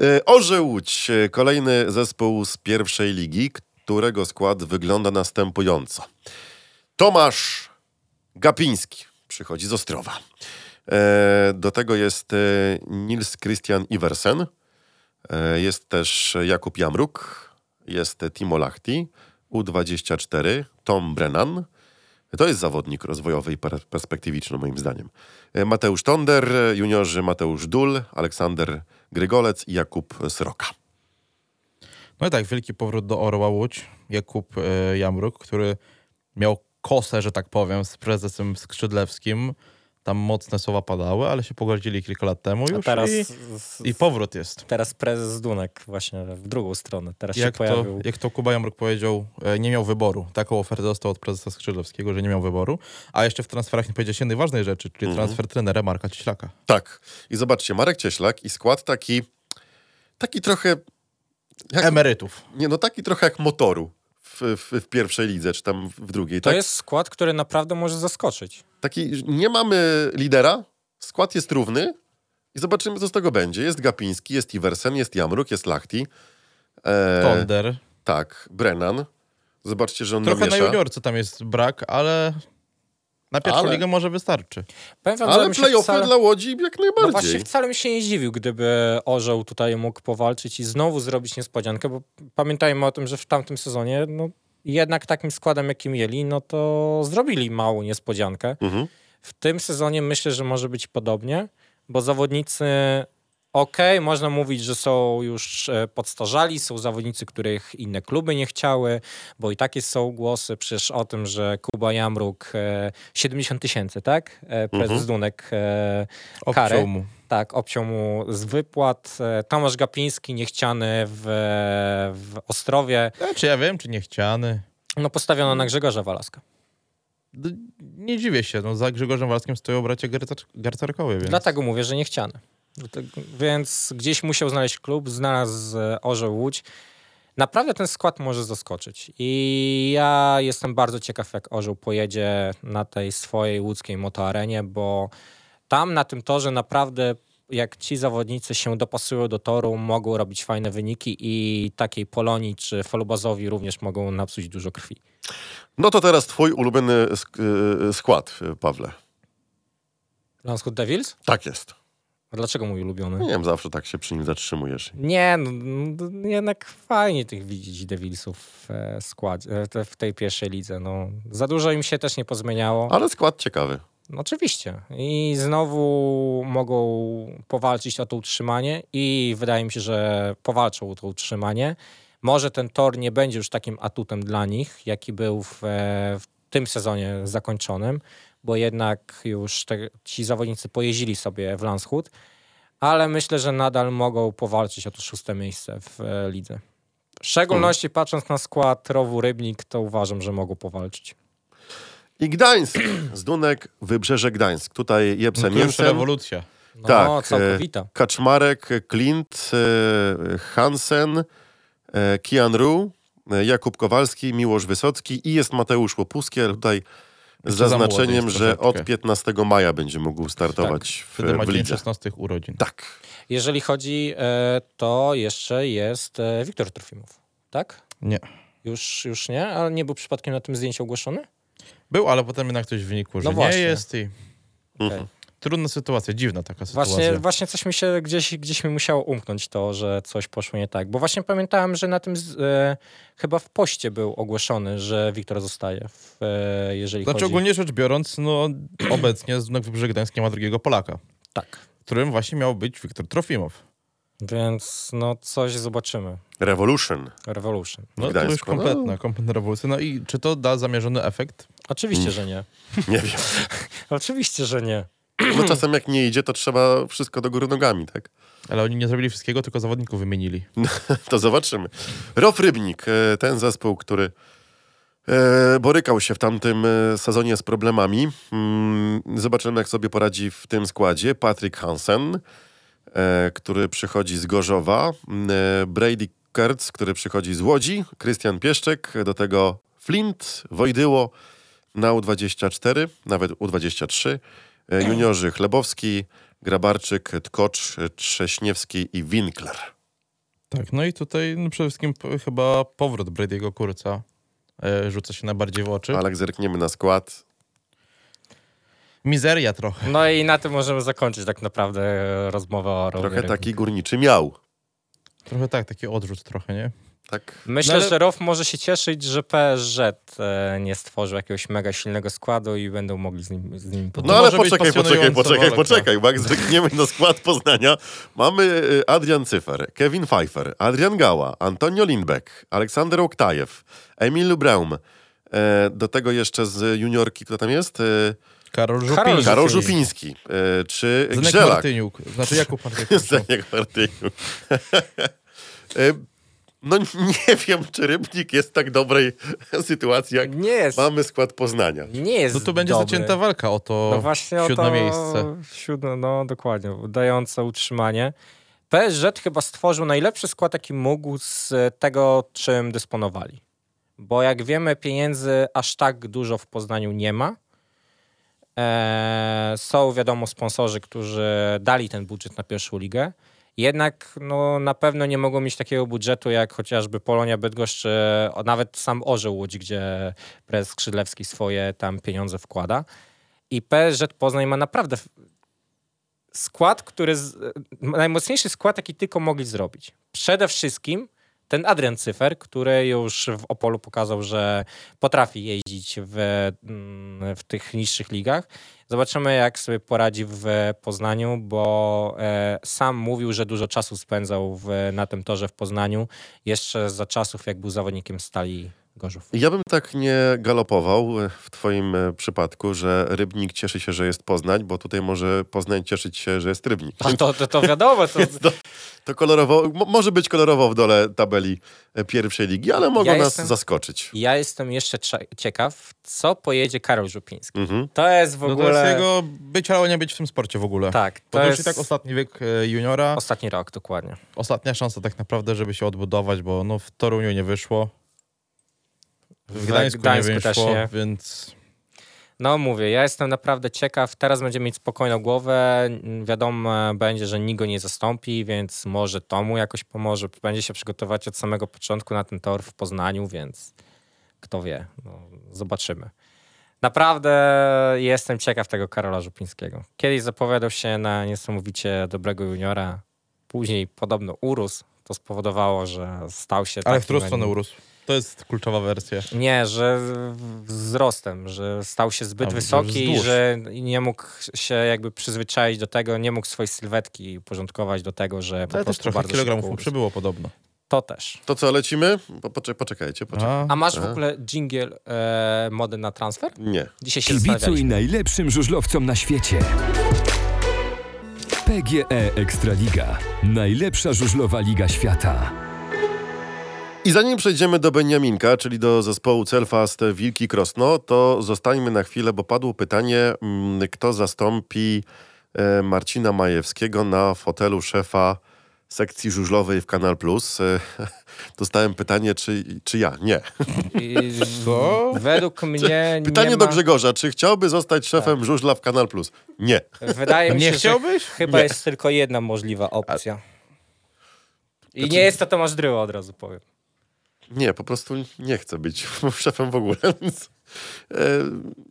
E, Orze Łódź, e, kolejny zespół z pierwszej ligi, którego skład wygląda następująco. Tomasz Gapiński przychodzi z Ostrowa. E, Do tego jest Nils Christian Iversen, jest też Jakub Jamruk, jest Timo Lahti, U24, Tom Brennan, to jest zawodnik rozwojowy i per- perspektywiczny moim zdaniem. E, Mateusz Tonder, e, juniorzy Mateusz Dul, Aleksander Grygolec i Jakub Sroka. No i tak, wielki powrót do Orła Łódź. Jakub e, Jamruk, który miał kosę, że tak powiem, z prezesem Skrzydlewskim. Tam mocne słowa padały, ale się pogodzili kilka lat temu A już teraz, i, i powrót jest. teraz prezes Dunek właśnie w drugą stronę. Teraz Jak się to, pojawił. jak to Kuba Jamruk powiedział, e, nie miał wyboru. Taką ofertę dostał od prezesa Skrzydlowskiego, że nie miał wyboru. A jeszcze w transferach nie powiedziałeś jednej ważnej rzeczy, czyli Mhm. transfer trenera Marka Cieślaka. Tak. I zobaczcie, Marek Cieślak i skład taki, taki trochę, jak, Emerytów. nie no, taki trochę jak motoru w, w, w pierwszej lidze, czy tam w drugiej. To tak? jest skład, który naprawdę może zaskoczyć. Taki, nie mamy lidera, skład jest równy i zobaczymy, co z tego będzie. Jest Gapiński, jest Iversen, jest Jamruk, jest Lachti. E, Tonder. Tak, Brennan. Zobaczcie, że on Trochę na namiesza. juniorce tam jest brak, ale na pierwszą Ale- ligę może wystarczy. Wam, Ale playoffy wcale... dla Łodzi jak No najbardziej. właśnie wcale mi się nie zdziwił, gdyby Orzeł tutaj mógł powalczyć i znowu zrobić niespodziankę, bo pamiętajmy o tym, że w tamtym sezonie no, jednak takim składem, jaki mieli, no to zrobili małą niespodziankę. Mhm. W tym sezonie myślę, że może być podobnie, bo zawodnicy, okej, można mówić, że są już e, podstarzali, są zawodnicy, których inne kluby nie chciały, bo i takie są głosy przecież o tym, że Kuba Jamruk e, 70 tysięcy, tak? E, prezes Mhm. Dunek e, karę. Obciął mu. Tak, obciął mu z wypłat. E, Tomasz Gapiński niechciany w, w Ostrowie. E, Czy ja wiem, czy niechciany. No postawiono na Grzegorza Walaska. Nie dziwię się, no za Grzegorzem Walskim stoją bracia Garcar- Garcarkowie, więc... Dlatego mówię, że niechciany. Dlatego, więc gdzieś musiał znaleźć klub, znalazł e, Orzeł Łódź. Naprawdę ten skład może zaskoczyć. I ja jestem bardzo ciekaw, jak Orzeł pojedzie na tej swojej łódzkiej motoarenie, bo tam na tym torze naprawdę jak ci zawodnicy się dopasują do toru, mogą robić fajne wyniki i takiej Polonii czy Folubazowi również mogą napsuć dużo krwi. No to teraz twój ulubiony sk- y, skład, Pawle. Landshut Devils? Tak jest. A dlaczego mój ulubiony? Nie wiem, zawsze tak się przy nim zatrzymujesz. Nie, no, no, jednak fajnie tych widzieć Devilsów w, e, składzie, e, w tej pierwszej lidze. No, za dużo im się też nie pozmieniało. Ale skład ciekawy. No, oczywiście. I znowu mogą powalczyć o to utrzymanie i wydaje mi się, że powalczą o to utrzymanie. Może ten tor nie będzie już takim atutem dla nich, jaki był w, e, w tym sezonie zakończonym, bo jednak już te, ci zawodnicy pojeździli sobie w Landshut, ale myślę, że nadal mogą powalczyć o to szóste miejsce w e, lidze. W szczególności patrząc na skład Rowu Rybnik, to uważam, że mogą powalczyć. I Gdańsk. Zdunek, Wybrzeże Gdańsk. Tutaj No to już Jensen, rewolucja. No, Tak, całkowita. Kaczmarek, Klint, e, Hansen, e, Kian Ru, e, Jakub Kowalski, Miłosz Wysocki i jest Mateusz Łopuski, ale tutaj z młody zaznaczeniem, że od 15 maja będzie mógł startować w, Wtedy ma w dzień lidze. 16 urodzin. Tak. Jeżeli chodzi, e, to jeszcze jest e, Wiktor Trofimow, tak? Nie. Już, już nie? Ale nie był przypadkiem na tym zdjęciu ogłoszony? Był, ale potem jednak coś wynikło, że No nie właśnie. jest i Mhm. Trudna sytuacja, dziwna taka sytuacja. Właśnie, właśnie coś mi się gdzieś, gdzieś mi musiało umknąć to, że coś poszło nie tak. Bo właśnie pamiętałem, że na tym z, e, chyba w poście był ogłoszony, że Wiktor zostaje, w, e, jeżeli Znaczy chodzi... ogólnie rzecz biorąc, no obecnie Zdunek Wybrzeże Gdańskie ma drugiego Polaka, Tak. którym właśnie miał być Wiktor Trofimow. Więc no coś zobaczymy. Revolution. Revolution. No to już kompletna, kompletna rewolucja. No i czy to da zamierzony efekt? Oczywiście, że nie. Nie wiem. Oczywiście, że nie. No czasem jak nie idzie, to trzeba wszystko do góry nogami, tak? Ale oni nie zrobili wszystkiego, tylko zawodników wymienili. To zobaczymy. Rof Rybnik, e, ten zespół, który e, borykał się w tamtym e, sezonie z problemami. Mm, Zobaczymy, jak sobie poradzi w tym składzie. Patrick Hansen, który przychodzi z Gorzowa. Mm, Brady Kurtz, który przychodzi z Łodzi. Krystian Pieszczek, do tego Flint, Wojdyło na U24, nawet U23. E, Juniorzy Chlebowski, Grabarczyk, Tkocz, Trześniewski i Winkler. Tak, no i tutaj no przede wszystkim chyba powrót Brady'ego Kurca e, rzuca się najbardziej w oczy. Ale jak zerkniemy na skład, Mizeria trochę. No i na tym możemy zakończyć tak naprawdę e, rozmowę o trochę taki górniczy miał. Trochę tak, taki odrzut trochę, nie? Tak. Myślę, No ale- że ROW może się cieszyć, że PSG e, nie stworzył jakiegoś mega silnego składu i będą mogli z nim, z nim No, ale poczekaj, poczekaj, poczekaj, poczekaj, bo jak zerkniemy na skład Poznania, mamy y, Adrian Cyfer, Kevin Pfeiffer, Adrian Gała, Antonio Lindbeck, Aleksander Oktajew, Emil Braum, e, do tego jeszcze z juniorki, kto tam jest? E, Karol Żupiński. Karol Karol Żupiński. Żupiński, e, czy Zdenek Grzelak. Martyniuk. Znaczy Jakub Martyniuk. Zdenek Martyniuk. No nie wiem, czy Rybnik jest w tak dobrej sytuacji, jak Nie jest. mamy skład Poznania. Nie jest No tu będzie dobry. zacięta walka o to No właśnie o siódme to... miejsce. Siódme, no dokładnie, dające utrzymanie. PSG chyba stworzył najlepszy skład, jaki mógł z tego, czym dysponowali. Bo jak wiemy, pieniędzy aż tak dużo w Poznaniu nie ma. Eee, są, wiadomo, sponsorzy, którzy dali ten budżet na pierwszą ligę. Jednak no, na pewno nie mogą mieć takiego budżetu jak chociażby Polonia Bydgoszcz, czy nawet sam Orzeł Łódź, gdzie prezes Skrzydlewski swoje tam pieniądze wkłada. I PSG Poznań ma naprawdę skład, który. Z, najmocniejszy skład, jaki tylko mogli zrobić. Przede wszystkim ten Adrian Cyfer, który już w Opolu pokazał, że potrafi jeździć w, mm, w tych niższych ligach. Zobaczymy, jak sobie poradzi w Poznaniu, bo e, sam mówił, że dużo czasu spędzał w, na tym torze w Poznaniu, jeszcze za czasów, jak był zawodnikiem Stali Gorzów. Ja bym tak nie galopował e, w twoim e, przypadku, że Rybnik cieszy się, że jest Poznań, bo tutaj może Poznań cieszyć się, że jest Rybnik. A to, to, to wiadomo, to, to, to kolorowo, mo, może być kolorowo w dole tabeli e, pierwszej ligi, ale mogą Ja nas jestem- zaskoczyć. Ja jestem jeszcze cze- ciekaw, co pojedzie Karol Żupiński. Mhm. To jest w No to ogóle... jest jego być albo nie być w tym sporcie w ogóle. Tak, to to już jest i tak ostatni wiek juniora. ostatni rok, dokładnie. Ostatnia szansa tak naprawdę, żeby się odbudować, bo no w Toruniu nie wyszło. W Gdańsku, Gdańsku nie też nie. więc No mówię, ja jestem naprawdę ciekaw. Teraz będziemy mieć spokojną głowę. Wiadomo będzie, że nikt go nie zastąpi, więc może to mu jakoś pomoże. Będzie się przygotować od samego początku na ten tor w Poznaniu, więc kto wie. No, zobaczymy. Naprawdę jestem ciekaw tego Karola Żupińskiego. Kiedyś zapowiadał się na niesamowicie dobrego juniora. Później podobno urósł. To spowodowało, że stał się ale w którą stronę urósł? To jest kluczowa wersja. nie, że wzrostem, że stał się zbyt A, wysoki i że nie mógł się jakby przyzwyczaić do tego, nie mógł swojej sylwetki uporządkować do tego, że po Ale też prostu trochę bardzo kilogramów mu przybyło podobno. To też. To co, lecimy? Po, poczek- poczekajcie, poczekajcie. A, A masz w ogóle dżingiel e, mody na transfer? Nie. Dzisiaj się Kibicuj najlepszym żużlowcom na świecie. PGE Ekstraliga. Najlepsza żużlowa liga świata. I zanim przejdziemy do Beniaminka, czyli do zespołu Celfast Wilki Krosno, to zostańmy na chwilę, bo padło pytanie, mm, kto zastąpi e, Marcina Majewskiego na fotelu szefa sekcji żużlowej w Kanal Plus. E, Dostałem pytanie, czy, czy ja? Nie. I Co? Według mnie Pytanie nie do ma, Grzegorza, czy chciałby zostać szefem żużla w Kanal Plus? Nie. Wydaje mi Nie się, chciałbyś? że chyba jest tylko jedna możliwa opcja. I Znaczy- nie jest to Tomasz Dryła, od razu powiem. Nie, po prostu nie chcę być szefem w ogóle, więc e,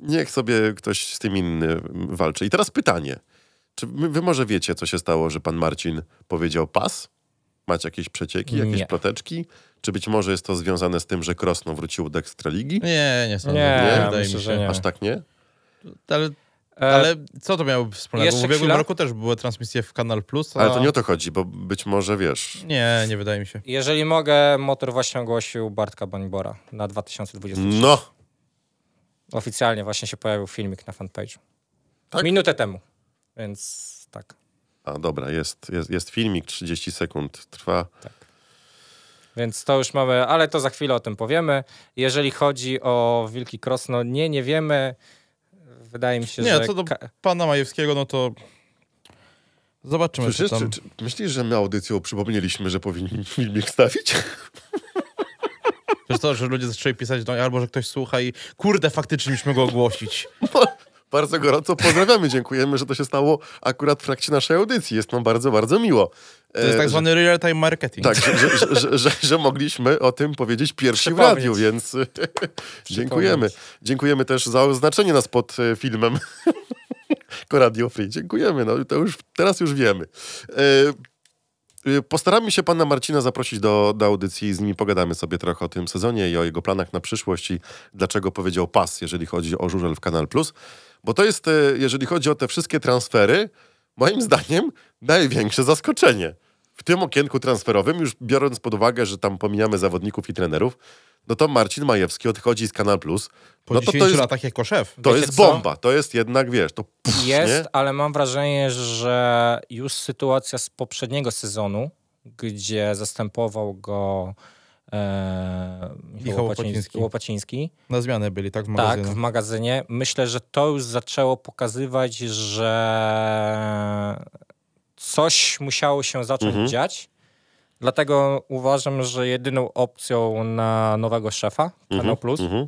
niech sobie ktoś z tym inny walczy. I teraz pytanie. Czy wy, może wiecie, co się stało, że pan Marcin powiedział pas? Macie jakieś przecieki, jakieś Nie. ploteczki? Czy być może jest to związane z tym, że Krosno wrócił do Ekstraligi? Nie, nie sądzę. Nie, wydaje myślę, mi że się. nie. Aż tak nie? Ale, ale co to miało wspólnego? W ubiegłym chwila? roku też były transmisje w Kanal Plus, a... Ale to nie o to chodzi, bo być może wiesz... Nie, nie wydaje mi się. Jeżeli mogę, motor właśnie ogłosił Bartka Banibora na 2023. No! Oficjalnie właśnie się pojawił filmik na fanpage'u. Tak? Minutę temu. Więc tak. A dobra, jest, jest, jest filmik, 30 sekund trwa. Więc to już mamy, ale to za chwilę o tym powiemy. Jeżeli chodzi o Wilki Cross, no nie, nie wiemy. Wydaje mi się, Nie, że... co do pana Majewskiego, no to zobaczymy, co tam... czy, czy, myślisz, że my audycją przypomnieliśmy, że powinni filmik stawić? Wiesz to, że ludzie zaczęli pisać, no, albo że ktoś słucha i kurde, faktycznie musimy go ogłosić. Bardzo gorąco pozdrawiamy, dziękujemy, że to się stało akurat w trakcie naszej audycji. Jest nam bardzo, bardzo miło. To jest E, tak zwany real-time marketing. Tak, że, że, że, że, mogliśmy o tym powiedzieć pierwsi w radiu, więc dziękujemy. Dziękujemy też za oznaczenie nas pod e, filmem Radio Free. Dziękujemy, no to już, teraz już wiemy. E, Postaramy się pana Marcina zaprosić do, do audycji, z nimi pogadamy sobie trochę o tym sezonie i o jego planach na przyszłość i dlaczego powiedział pas, jeżeli chodzi o żużel w Kanal Plus. Bo to jest, e, jeżeli chodzi o te wszystkie transfery, moim zdaniem największe zaskoczenie. W tym okienku transferowym, już biorąc pod uwagę, że tam pomijamy zawodników i trenerów, no to Marcin Majewski odchodzi z Kanal Plus. Po no to 10 to jest, latach jako szef. to Wiecie jest co? bomba, to jest jednak, wiesz, to pff, Jest, nie? ale mam wrażenie, że już sytuacja z poprzedniego sezonu, gdzie zastępował go e, Michał Łopaciński, Łopaciński. Na zmianę byli, tak? W tak, magazynie. w magazynie. Myślę, że to już zaczęło pokazywać, że coś musiało się zacząć Mhm. dziać. Dlatego uważam, że jedyną opcją na nowego szefa Kanał Plus Mhm.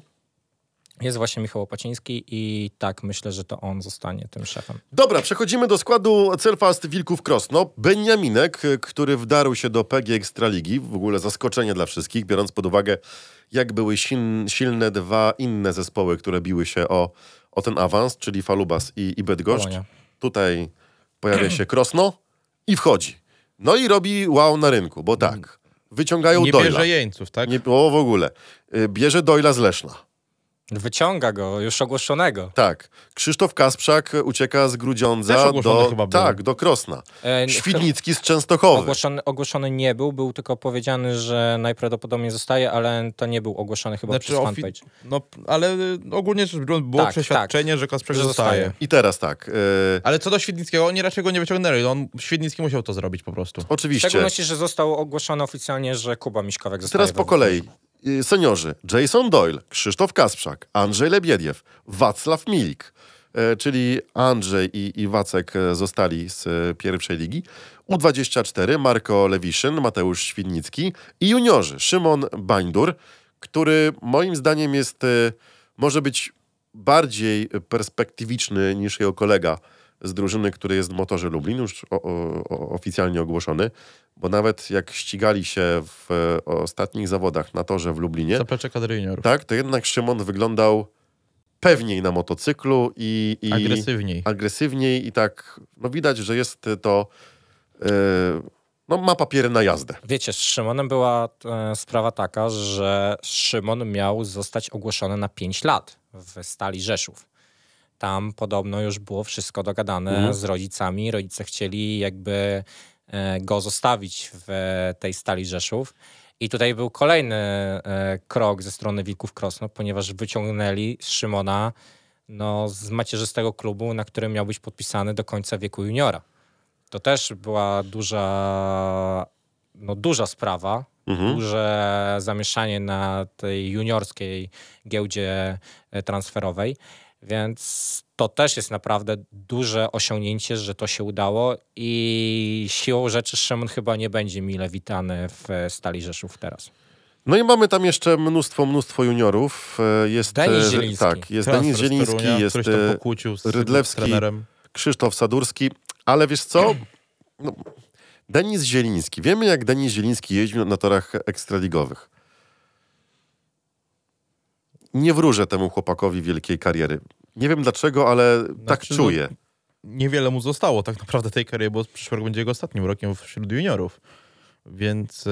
Jest właśnie Michał Łopaciński i tak myślę, że to on zostanie tym szefem. Dobra, przechodzimy do składu Celfast Wilków Krosno. Beniaminek, który wdarł się do PG Ekstraligi, w ogóle zaskoczenie dla wszystkich, biorąc pod uwagę, jak były silne dwa inne zespoły, które biły się o, o ten awans, czyli Falubas i, i Bydgoszcz. Polonia. Tutaj pojawia się Krosno i wchodzi. No i robi wow na rynku, bo tak, wyciągają Nie Doyla. bierze jeńców, tak? Nie było w ogóle. Y, Bierze Doyla z Leszna. Wyciąga go, już ogłoszonego. Tak. Krzysztof Kasprzak ucieka z Grudziądza Też ogłoszony do, chyba był. tak, do Krosna. E, Świdnicki z Częstochowy. Ogłoszony, ogłoszony nie był, był tylko powiedziany, że najprawdopodobniej zostaje, ale to nie był ogłoszony chyba przez ofi- fanpage. no, ale y, ogólnie rzecz biorąc było Tak, przeświadczenie, że Kasprek Że zostaje. zostaje. I teraz tak. y, Ale co do Świdnickiego, oni raczej go nie wyciągnęli. On, Świdnicki musiał to zrobić po prostu. W oczywiście. szczególności, że został ogłoszony oficjalnie, że Kuba Miśkowek zostaje. Teraz po we- kolei. Y, Seniorzy. Jason Doyle, Krzysztof Kasprzak, Andrzej Lebiediew, Wacław Milik. e, Czyli Andrzej i, i Wacek e, zostali z e, pierwszej ligi. U24 Marko Lewiszyn, Mateusz Świdnicki i juniorzy Szymon Bańdur, który moim zdaniem jest, może być bardziej perspektywiczny niż jego kolega z drużyny, który jest w motorze Lublin, już o, o, oficjalnie ogłoszony, bo nawet jak ścigali się w e, ostatnich zawodach na torze w Lublinie, Zaplecze kadry juniorów. tak, to jednak Szymon wyglądał pewniej na motocyklu i, i Agresywniej. agresywniej i tak, no widać, że jest to, e, no ma papiery na jazdę. Wiecie, z Szymonem była e, sprawa taka, że Szymon miał zostać ogłoszony na 5 lat w Stali Rzeszów. Tam podobno już było wszystko dogadane Mhm. z rodzicami. Rodzice chcieli jakby e, go zostawić w tej Stali Rzeszów. I tutaj był kolejny e, krok ze strony Wilków Krosno, ponieważ wyciągnęli Szymona no, z macierzystego klubu, na którym miał być podpisany do końca wieku juniora. To też była duża, no, duża sprawa, Mhm. duże zamieszanie na tej juniorskiej giełdzie e, transferowej, więc to też jest naprawdę duże osiągnięcie, że to się udało i siłą rzeczy Szymon chyba nie będzie mile witany w Stali Rzeszów teraz. No i mamy tam jeszcze mnóstwo, mnóstwo juniorów. E, Jest, Denis e, Zieliński. Tak, jest Transfer Denis Zieliński, Torunia, jest e, Rydlewski. trenerem. Krzysztof Sadurski, ale wiesz co? No, Denis Zieliński. Wiemy, jak Denis Zieliński jeździł na torach ekstraligowych. Nie wróżę temu chłopakowi wielkiej kariery. Nie wiem dlaczego, ale tak Znaczy, no, czuję. Niewiele mu zostało tak naprawdę tej kariery, bo przyszły rok będzie jego ostatnim rokiem wśród juniorów. Więc e,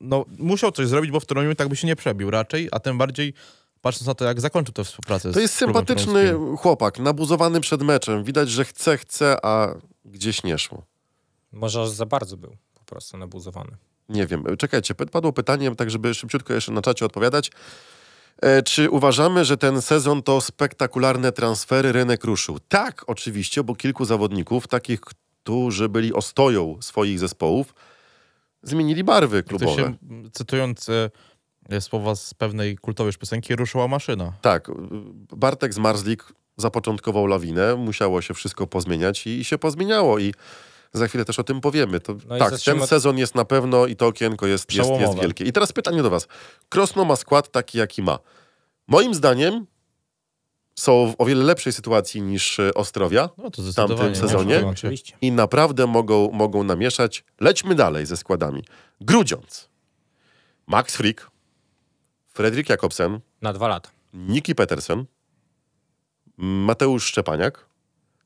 no, musiał coś zrobić, bo w Toruniu tak by się nie przebił raczej, a tym bardziej patrząc na to, jak zakończył tę współpracę To jest sympatyczny chłopak, nabuzowany przed meczem. Widać, że chce, chce, a gdzieś nie szło. Może aż za bardzo był po prostu nabuzowany. Nie wiem. Czekajcie, padło pytanie, tak żeby szybciutko jeszcze na czacie odpowiadać. E, czy uważamy, że ten sezon to spektakularne transfery, rynek ruszył? Tak, oczywiście, bo kilku zawodników, takich, którzy byli ostoją swoich zespołów, zmienili barwy klubowe. się, cytując e, słowa z pewnej kultowej piosenki, ruszyła maszyna. Tak, Bartek Zmarzlik zapoczątkował lawinę, musiało się wszystko pozmieniać i, i się pozmieniało i za chwilę też o tym powiemy. To, No tak, ten sezon jest na pewno i to okienko jest, jest, jest wielkie. I teraz pytanie do was. Krosno ma skład taki, jaki ma. Moim zdaniem są w o wiele lepszej sytuacji niż e, Ostrowia No to tamtym sezonie? nie? Oczywiście. i naprawdę mogą, mogą namieszać. Lećmy dalej ze składami. Grudziądz, Max Frick, Fredrik Jakobsen, Na dwa lata. Niki Petersen, Mateusz Szczepaniak,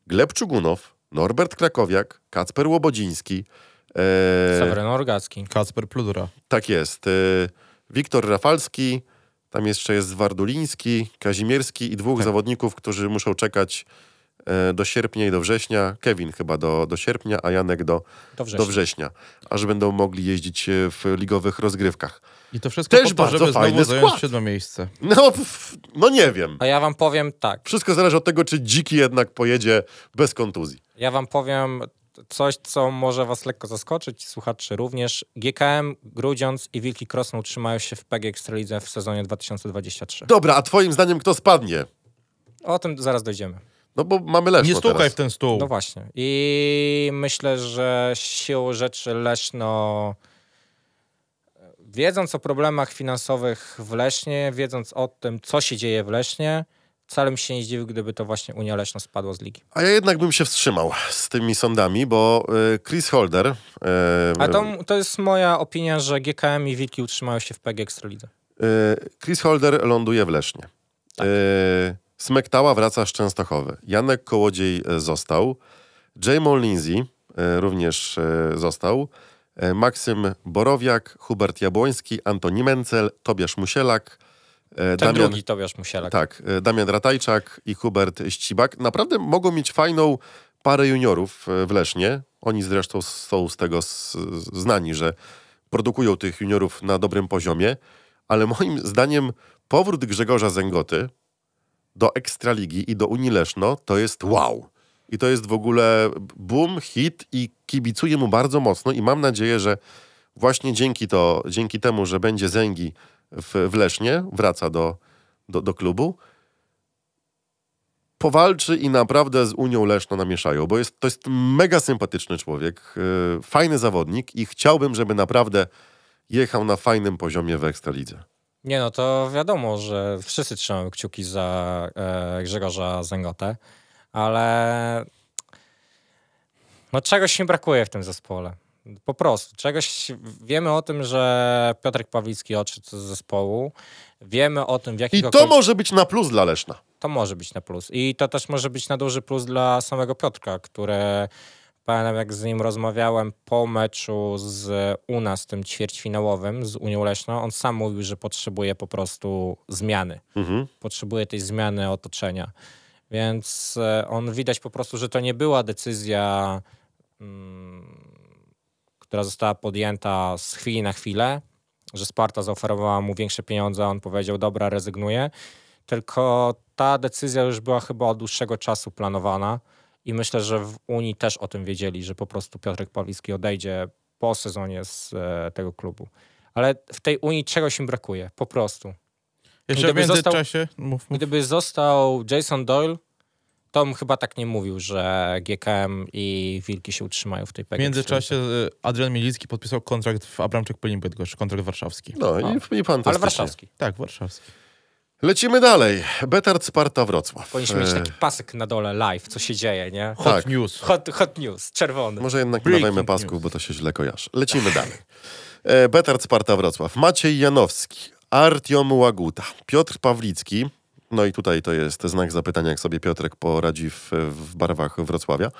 Gleb Czugunow, Norbert Krakowiak, Kacper Łobodziński, e, Orgacki. Kacper Pludura. tak jest, e, Wiktor Rafalski, tam jeszcze jest Warduliński, Kazimierski i dwóch zawodników, którzy muszą czekać e, do sierpnia i do września. Kevin chyba do, do sierpnia, a Janek do, Do września. do września, aż będą mogli jeździć e, w ligowych rozgrywkach. I to wszystko Też po to, bardzo żeby fajny znowu zająć skład. siódme miejsce. No, pff, no nie wiem. A ja wam powiem tak. Wszystko zależy od tego, czy dziki jednak pojedzie bez kontuzji. Ja wam powiem coś, co może was lekko zaskoczyć, słuchaczy również. GKM, Grudziądz i Wilki Krosno utrzymają się w PG Ekstralidze w sezonie 2023. Dobra, a twoim zdaniem kto spadnie? O tym zaraz dojdziemy. No bo mamy Leszno Nie stukaj teraz. w ten stół. No właśnie. I myślę, że siłą rzeczy Leszno, wiedząc o problemach finansowych w Lesznie, wiedząc o tym, co się dzieje w Lesznie, wcale bym się nie zdziwił, gdyby to właśnie Unia Leszno spadła z ligi. A ja jednak bym się wstrzymał z tymi sądami, bo y, Chris Holder... y, A to, to jest moja opinia, że GKM i Wilki utrzymają się w PG Ekstralidze. y, Chris Holder ląduje w Lesznie. Y, Smektała wraca z Częstochowy. Janek Kołodziej y, został. Jamon Lindsay y, również został. Y, Maksym Borowiak, Hubert Jabłoński, Antoni Mencel, Tobiasz Musielak, y, Ten Damian... drugi Tobiasz Musielak. Tak, e, Damian Ratajczak i Hubert Ścibak. Naprawdę mogą mieć fajną parę juniorów e, w Lesznie. Oni zresztą są z tego znani, że produkują tych juniorów na dobrym poziomie, ale moim zdaniem powrót Grzegorza Zęgoty do Ekstraligi i do Unii Leszno to jest wow. I to jest w ogóle boom, hit i kibicuję mu bardzo mocno i mam nadzieję, że właśnie dzięki, to, dzięki temu, że będzie Zęgi w, w Lesznie, wraca do, do, do klubu, powalczy i naprawdę z Unią Leszno namieszają, bo jest, to jest mega sympatyczny człowiek, yy, fajny zawodnik i chciałbym, żeby naprawdę jechał na fajnym poziomie w Ekstralidze. Nie no, to wiadomo, że wszyscy trzymamy kciuki za e, Grzegorza Zęgotę, ale no czegoś mi brakuje w tym zespole. Po prostu. Czegoś wiemy o tym, że Piotrek Pawlicki odszedł z zespołu. Wiemy o tym, w I jakich to może być na plus dla Leszna. to może być na plus. I to też może być na duży plus dla samego Piotrka, który pamiętam jak z nim rozmawiałem po meczu z u nas, tym ćwierćfinałowym z Unią Leszną, on sam mówił, że potrzebuje po prostu zmiany. Mhm. Potrzebuje tej zmiany otoczenia. Więc e, on widać po prostu, że to nie była decyzja, mm, która została podjęta z chwili na chwilę, że Sparta zaoferowała mu większe pieniądze, a on powiedział, dobra, rezygnuję. Tylko ta decyzja już była chyba od dłuższego czasu planowana i myślę, że w Unii też o tym wiedzieli, że po prostu Piotrek Pawlicki odejdzie po sezonie z e, tego klubu. Ale w tej Unii czegoś im brakuje, po prostu. Jeszcze w Gdyby został- międzyczasie... Mów, mów. Gdyby został Jason Doyle, to bym chyba tak nie mówił, że GKM i Wilki się utrzymają w tej W PG. międzyczasie y, Adrian Milicki podpisał kontrakt w Abramczyk Pelin Bydgoszcz, kontrakt warszawski. No i, i Ale fantastycznie. warszawski. Tak, warszawski. Lecimy dalej. Betard Sparta Wrocław. Powinniśmy mieć E, taki pasek na dole live, co się dzieje, nie? Hot Tak. news. Hot, hot news, czerwony. Może jednak nie Breaking dawajmy pasków, news. bo to się źle kojarzy. Lecimy dalej. E, Betard Sparta Wrocław. Maciej Janowski, Artiom Łaguta, Piotr Pawlicki. No i tutaj to jest znak zapytania, jak sobie Piotrek poradzi w, w barwach Wrocławia.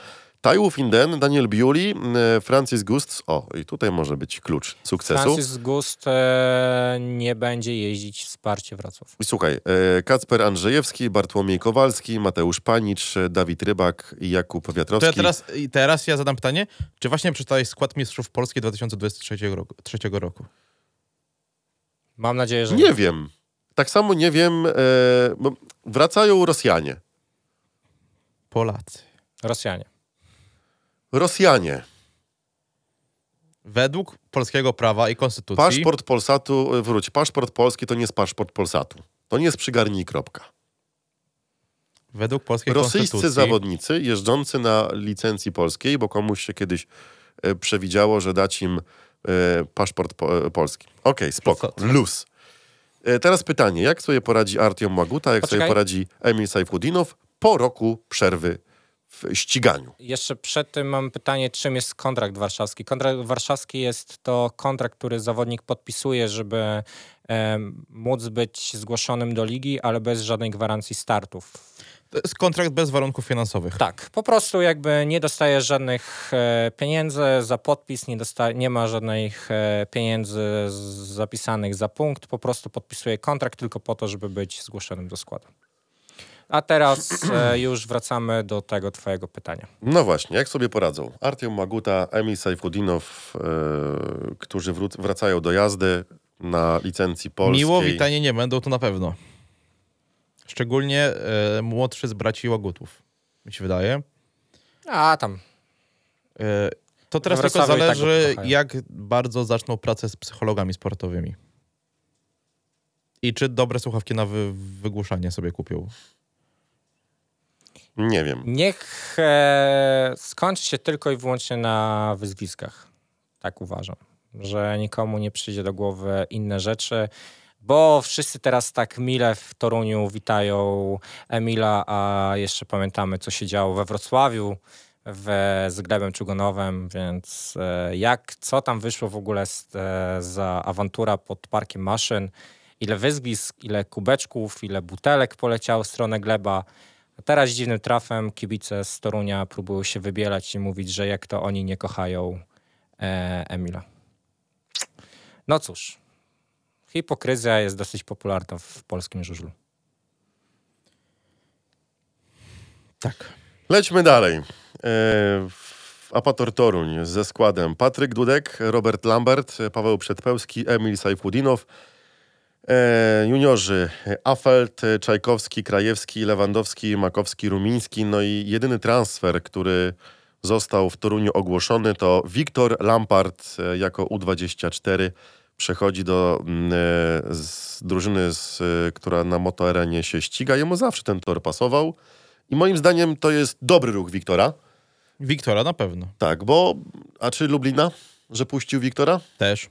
Tajłów Inden, Daniel Biuli, e, Francis Gusts. O, i tutaj może być klucz sukcesu. Francis Gust e, nie będzie jeździć w wsparcie Wrocław. I Słuchaj, e, Kacper Andrzejewski, Bartłomiej Kowalski, Mateusz Panicz, Dawid Rybak i Jakub To Wiatrowski. ja teraz, i teraz ja zadam pytanie, czy właśnie przeczytałeś skład mistrzów Polski 2023 roku? trzeciego roku? Mam nadzieję, że Nie wiem. Tak samo nie wiem, e, bo wracają Rosjanie. Polacy. Rosjanie. Rosjanie. Według polskiego prawa i konstytucji... Paszport Polsatu, e, wróć, paszport polski to nie jest paszport Polsatu. To nie jest przygarnij kropka. Według polskiej Rosyjscy konstytucji... zawodnicy jeżdżący na licencji polskiej, bo komuś się kiedyś e, przewidziało, że dać im paszport po, e, polski. Okej, spoko. Polsat. Luz. E, teraz pytanie, jak sobie poradzi Artiom Łaguta, jak Poczekaj. sobie poradzi Emil Sajfudinow po roku przerwy w ściganiu? Jeszcze przed tym mam pytanie, czym jest kontrakt warszawski? Kontrakt warszawski jest to kontrakt, który zawodnik podpisuje, żeby em, móc być zgłoszonym do ligi, ale bez żadnej gwarancji startów. To jest kontrakt bez warunków finansowych. Tak, po prostu jakby nie dostaje żadnych e, pieniędzy za podpis, nie, dosta- nie ma żadnych e, pieniędzy z- zapisanych za punkt, po prostu podpisuje kontrakt tylko po to, żeby być zgłoszonym do składu. A teraz e, już wracamy do tego twojego pytania. No właśnie, jak sobie poradzą? Artiom Maguta, Emil Sajfudinow, e, którzy wró- wracają do jazdy. na licencji polskiej. Miło witanie nie będą, to na pewno. Szczególnie e, młodszy z braci Łagutów, mi się wydaje. A tam. E, to teraz We tylko Wrocławiu i tak go zależy, kochają. jak bardzo zaczną pracę z psychologami sportowymi. I czy dobre słuchawki na wy, wygłuszanie sobie kupią. Nie wiem. Niech e, skończy się tylko i wyłącznie na wyzwiskach. Tak uważam. Że nikomu nie przyjdzie do głowy inne rzeczy, bo wszyscy teraz tak mile w Toruniu witają Emila, a jeszcze pamiętamy, co się działo we Wrocławiu z Glebem Czugonowem, więc e, jak, co tam wyszło w ogóle z, e, za awantura pod parkiem maszyn, ile wyzwisk, ile kubeczków, ile butelek poleciało w stronę Gleba. Teraz dziwnym trafem kibice z Torunia próbują się wybielać i mówić, że jak to oni nie kochają e, Emila. No cóż, hipokryzja jest dosyć popularna w polskim żużlu. Tak. Lećmy dalej. E, Apator Toruń ze składem Patryk Dudek, Robert Lambert, Paweł Przedpełski, Emil Sajfudinow, juniorzy Afelt, Czajkowski, Krajewski, Lewandowski, Makowski, Rumiński. No i jedyny transfer, który został w Toruniu ogłoszony to Wiktor Lampard e, jako U24 przechodzi do mm, e, z drużyny, z, e, która na motoarenie się ściga. Jemu zawsze ten tor pasował. I moim zdaniem to jest dobry ruch Wiktora. Wiktora na pewno. Tak, bo... A czy Lublina, że puścił Wiktora? Też.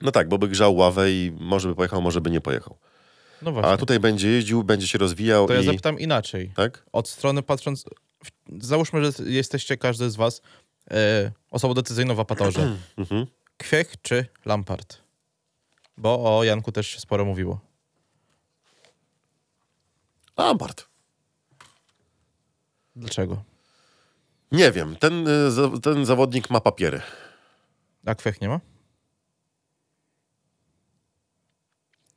No tak, bo by grzał ławę i może by pojechał, może by nie pojechał. No właśnie. A tutaj będzie jeździł, będzie się rozwijał to ja i... zapytam inaczej. Tak? Od strony patrząc... Załóżmy, że jesteście każdy z was e, osobą decyzyjną w apatorze. Mhm. Kwiech czy Lampard? Bo o Janku też się sporo mówiło. Lampard. Dlaczego? Nie wiem, ten, za- ten zawodnik ma papiery. A Kwiech nie ma?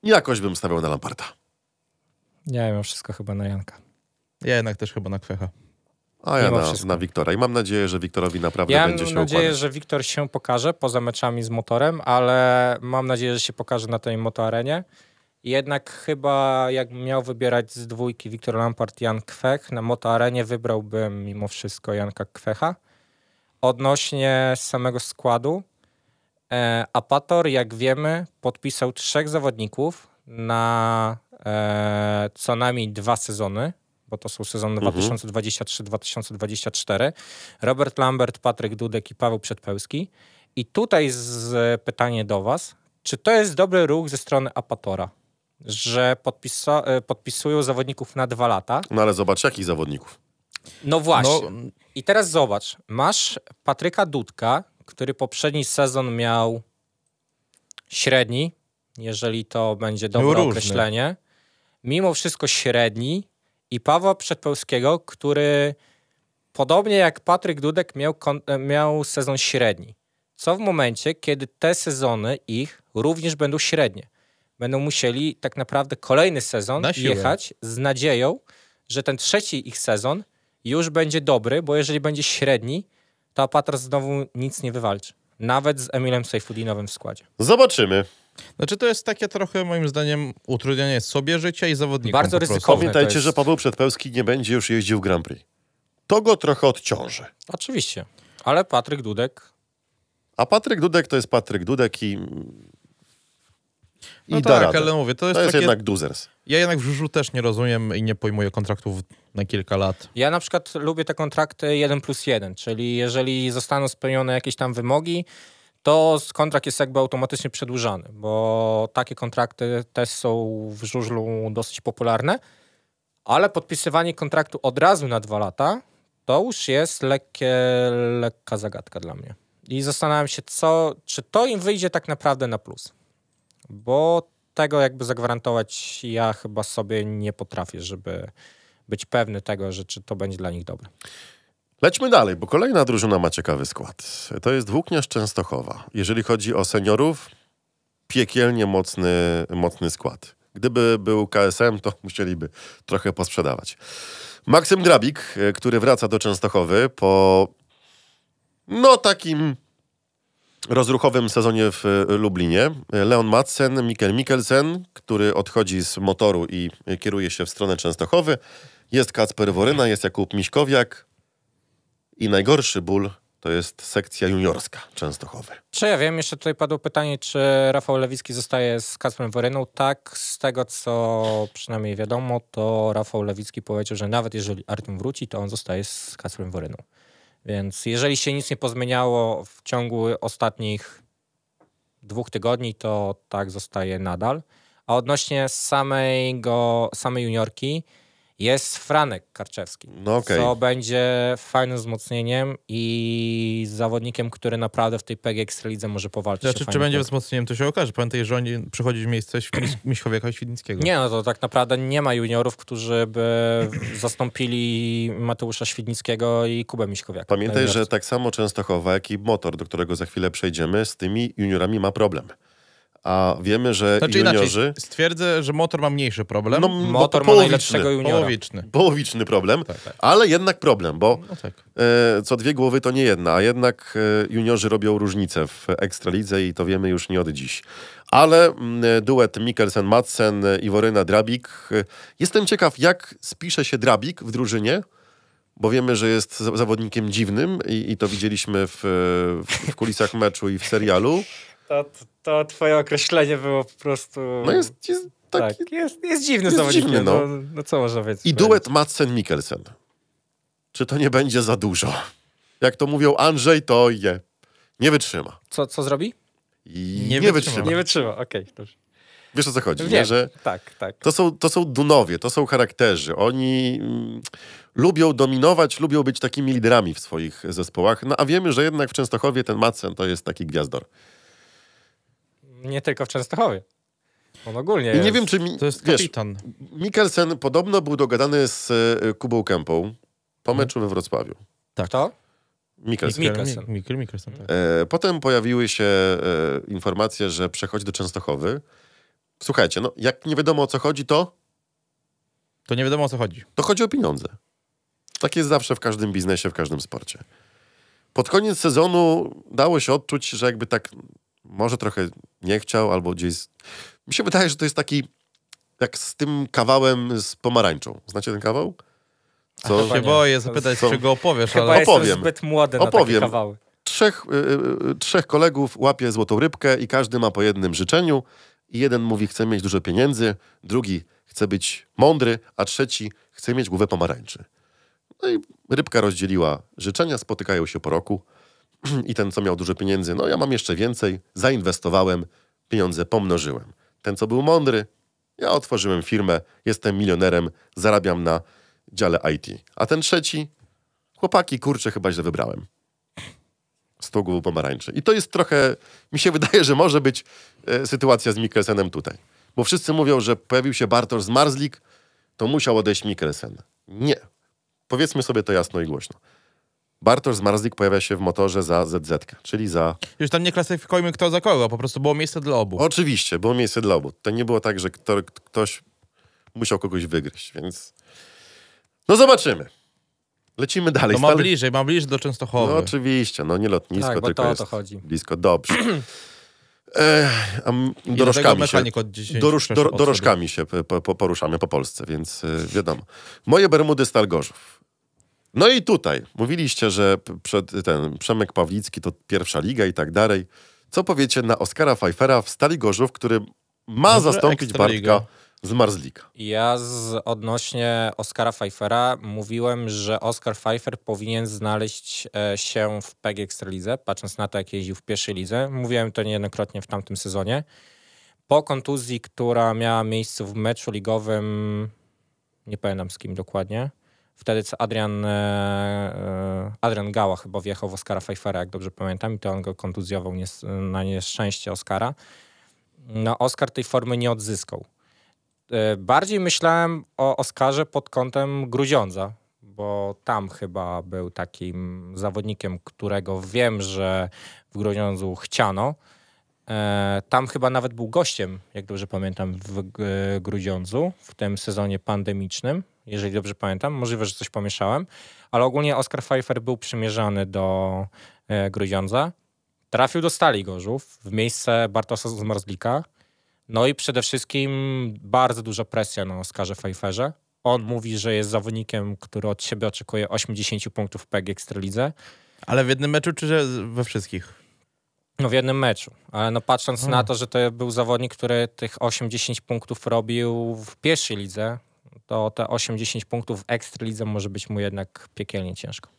Jakoś bym stawiał na Lamparda. Ja wiem wszystko chyba na Janka. Ja jednak też chyba na Kwecha. A ja Mimo na, na Wiktora. I mam nadzieję, że Wiktorowi naprawdę Ja będzie mam się nadzieję, układać. że Wiktor się pokaże poza meczami z motorem, ale mam nadzieję, że się pokaże na tej motoarenie. Jednak chyba jakbym miał wybierać z dwójki Wiktor Lampard, Jan Kwech, na motoarenie wybrałbym mimo wszystko Janka Kwecha. Odnośnie samego składu, Apator, jak wiemy, podpisał trzech zawodników na e, co najmniej dwa sezony, bo to są sezony Mhm. 2023-2024. Robert Lambert, Patryk Dudek i Paweł Przedpełski. I tutaj z, pytanie do Was. Czy to jest dobry ruch ze strony Apatora, że podpisa, e, podpisują zawodników na dwa lata? No ale zobacz, jakich zawodników. No właśnie. No, I teraz zobacz, masz Patryka Dudka, który poprzedni sezon miał średni, jeżeli to będzie dobre różny. określenie. Mimo wszystko średni. I Pawła Przedpełskiego, który podobnie jak Patryk Dudek miał, e, miał sezon średni. Co w momencie, kiedy te sezony ich również będą średnie? Będą musieli tak naprawdę kolejny sezon Na jechać z nadzieją, że ten trzeci ich sezon już będzie dobry, bo jeżeli będzie średni, to Apator znowu nic nie wywalczy. Nawet z Emilem Sejfudinowym w składzie. Zobaczymy. Znaczy to jest takie trochę moim zdaniem utrudnianie sobie życia i zawodnikom. Bardzo ryzykowne. Pamiętajcie, jest- że Paweł Przedpełski nie będzie już jeździł w Grand Prix. To go trochę odciąży. Oczywiście. Ale Patryk Dudek A Patryk Dudek to jest Patryk Dudek i... I No da tak, ale mówię, to jest, To jest takie... jednak duzers. Ja jednak w żużlu też nie rozumiem i nie pojmuję kontraktów na kilka lat. Ja na przykład lubię te kontrakty 1 plus 1, czyli jeżeli zostaną spełnione jakieś tam wymogi, to kontrakt jest jakby automatycznie przedłużany, bo takie kontrakty też są w żużlu dosyć popularne, ale podpisywanie kontraktu od razu na dwa lata to już jest lekkie, lekka zagadka dla mnie. I zastanawiam się, co, czy to im wyjdzie tak naprawdę na plus. Bo tego jakby zagwarantować ja chyba sobie nie potrafię, żeby być pewny tego, że czy to będzie dla nich dobre. Lećmy dalej, bo kolejna drużyna ma ciekawy skład. To jest Włókniarz Częstochowa. Jeżeli chodzi o seniorów, piekielnie mocny, mocny skład. Gdyby był KSM, to musieliby trochę posprzedawać. Maksym Grabik, e, który wraca do Częstochowy po no takim rozruchowym sezonie w e, Lublinie. Leon Madsen, Mikkel Mikkelsen, który odchodzi z motoru i kieruje się w stronę Częstochowy. Jest Kacper Woryna, jest Jakub Miśkowiak i najgorszy ból to jest sekcja juniorska Częstochowy. Czy ja wiem, jeszcze tutaj padło pytanie, czy Rafał Lewicki zostaje z Kacprem Woryną. Tak, z tego co przynajmniej wiadomo, to Rafał Lewicki powiedział, że nawet jeżeli Artem wróci, to on zostaje z Kacprem Woryną. Więc jeżeli się nic nie pozmieniało w ciągu ostatnich dwóch tygodni, to tak zostaje nadal. A odnośnie samego, samej juniorki, jest Franek Karczewski, No okej. co będzie fajnym wzmocnieniem i zawodnikiem, który naprawdę w tej PG Ekstralidze może powalczyć. Znaczy, czy będzie punkt. wzmocnieniem, to się okaże. Pamiętaj, że oni przychodzi w miejsce Miśkowiaka i Świdnickiego. Nie, no to tak naprawdę nie ma juniorów, którzy by zastąpili Mateusza Świdnickiego i Kubę Miśkowiaka. Pamiętaj, że tak samo Częstochowa, jak i motor, do którego za chwilę przejdziemy, z tymi juniorami ma problem. A wiemy, że Znaczy juniorzy... inaczej, stwierdzę, że motor ma mniejszy problem. No, Motor ma połowiczny, najlepszego juniora. połowiczny. Połowiczny problem, Tak, tak. ale jednak problem, bo No tak. e, co dwie głowy to nie jedna, a jednak e, juniorzy robią różnicę w Ekstralidze i to wiemy już nie od dziś. Ale mm, duet Mikkelsen-Madsen, Iworyna Drabik. e, Jestem ciekaw, jak spisze się Drabik w drużynie, bo wiemy, że jest za- zawodnikiem dziwnym i, i to widzieliśmy w, e, w kulisach meczu i w serialu. To, to twoje określenie było po prostu... No jest, jest taki... tak, jest, jest dziwny jest zawodnik. dziwny, no. no. no co można więcej I duet Madsen-Mikkelsen. Czy to nie będzie za dużo? Jak to mówią Andrzej, to je. Nie wytrzyma. Co, co zrobi? I Nie nie, wytrzyma. wytrzyma. Nie wytrzyma, okej. dobrze. Wiesz o co chodzi, nie? Wiem, Że tak, tak. to są, to są dunowie, to są charakterzy. Oni mm, lubią dominować, lubią być takimi liderami w swoich zespołach. No a wiemy, że jednak w Częstochowie ten Madsen to jest taki gwiazdor. Nie tylko w Częstochowie. On ogólnie I nie jest. wiem, czy mi, To jest wiesz, kapitan. Mikkelsen podobno był dogadany z e, Kubą Kępą po meczu we Wrocławiu. Kto? Mikkelsen. Mikkelsen. Mikkel Mikkelsen, tak. E, potem pojawiły się e, informacje, że przechodzi do Częstochowy. Słuchajcie, no jak nie wiadomo o co chodzi, to, To nie wiadomo o co chodzi. to chodzi o pieniądze. Tak jest zawsze w każdym biznesie, w każdym sporcie. Pod koniec sezonu dało się odczuć, że jakby tak może trochę nie chciał, albo gdzieś... Mi się wydaje, że to jest taki jak z tym kawałem z pomarańczą. Znacie ten kawał? Co? Chyba się nie. boję zapytać, Są- czego opowiesz, Chyba ale... opowiem. zbyt młody na Opowiem. takie kawały. trzech, y, y, trzech kolegów łapie złotą rybkę i każdy ma po jednym życzeniu. I jeden mówi, chce mieć dużo pieniędzy, drugi chce być mądry, a trzeci chce mieć głowę pomarańczy. No i rybka rozdzieliła życzenia, spotykają się po roku i ten, co miał dużo pieniędzy, no ja mam jeszcze więcej, zainwestowałem, pieniądze pomnożyłem. Ten, co był mądry, ja otworzyłem firmę, jestem milionerem, zarabiam na dziale IT. A ten trzeci, chłopaki, kurczę, chyba źle wybrałem głową pomarańczy. I to jest trochę, mi się wydaje, że może być e, sytuacja z Mikkelsenem tutaj. Bo wszyscy mówią, że pojawił się Bartosz z Marzlik, to musiał odejść Mikkelsen. Nie. Powiedzmy sobie to jasno i głośno. Bartosz z Marzlik pojawia się w motorze za ZZ, czyli za... Już tam nie klasyfikujmy kto za kogo, po prostu było miejsce dla obu. Oczywiście, było miejsce dla obu. To nie było tak, że kto, ktoś musiał kogoś wygryźć, więc... No zobaczymy. Lecimy dalej. No ma Stale- bliżej, ma bliżej do Częstochowy. No oczywiście, no nie lotnisko, Tak, tylko to o jest to chodzi. blisko. Dobrze. Ech, a dorożkami się, mechanik od 10 doróż, przeszedł dor, dorożkami się po, po, poruszamy po Polsce, więc y, wiadomo. Moje Bermudy Stal Gorzów. No i tutaj mówiliście, że przed, ten Przemek Pawlicki to pierwsza liga i tak dalej. Co powiecie na Oskara Pfeiffera w Stali Gorzów, który ma Może zastąpić. Bartka z Marzlika? Ja z, odnośnie Oscara Pfeiffera mówiłem, że Oscar Pfeiffer powinien znaleźć e, się w PG Ekstralidze, patrząc na to, jak jeździł w pierwszej lidze. Mówiłem to niejednokrotnie w tamtym sezonie. Po kontuzji, która miała miejsce w meczu ligowym, nie pamiętam z kim dokładnie, wtedy co Adrian, e, e, Adrian Gała chyba wjechał w Oscara Pfeiffera, jak dobrze pamiętam, i to on go kontuzjował na nieszczęście Oscara. No, Oscar tej formy nie odzyskał. E, Bardziej myślałem o Oskarze pod kątem Gruziądza, bo tam chyba był takim zawodnikiem, którego wiem, że w Gruziądzu chciano. E, Tam chyba nawet był gościem, jak dobrze pamiętam, w G- Gruziądzu w tym sezonie pandemicznym, jeżeli dobrze pamiętam. Możliwe, że coś pomieszałem, ale ogólnie Oskar Pfeiffer był przymierzany do e, Gruziądza. trafił do Stali Gorzów w miejsce Bartosza Zmarzlika. No i przede wszystkim bardzo duża presja na Oskarze Pfeifferze. On mówi, że jest zawodnikiem, który od siebie oczekuje 80 punktów w PG Ekstralidze. Ale w jednym meczu, czy we wszystkich? No w jednym meczu, ale no patrząc na to, że to był zawodnik, który tych 8-10 punktów robił w pierwszej lidze, to te 8-10 punktów w Ekstralidze może być mu jednak piekielnie ciężko.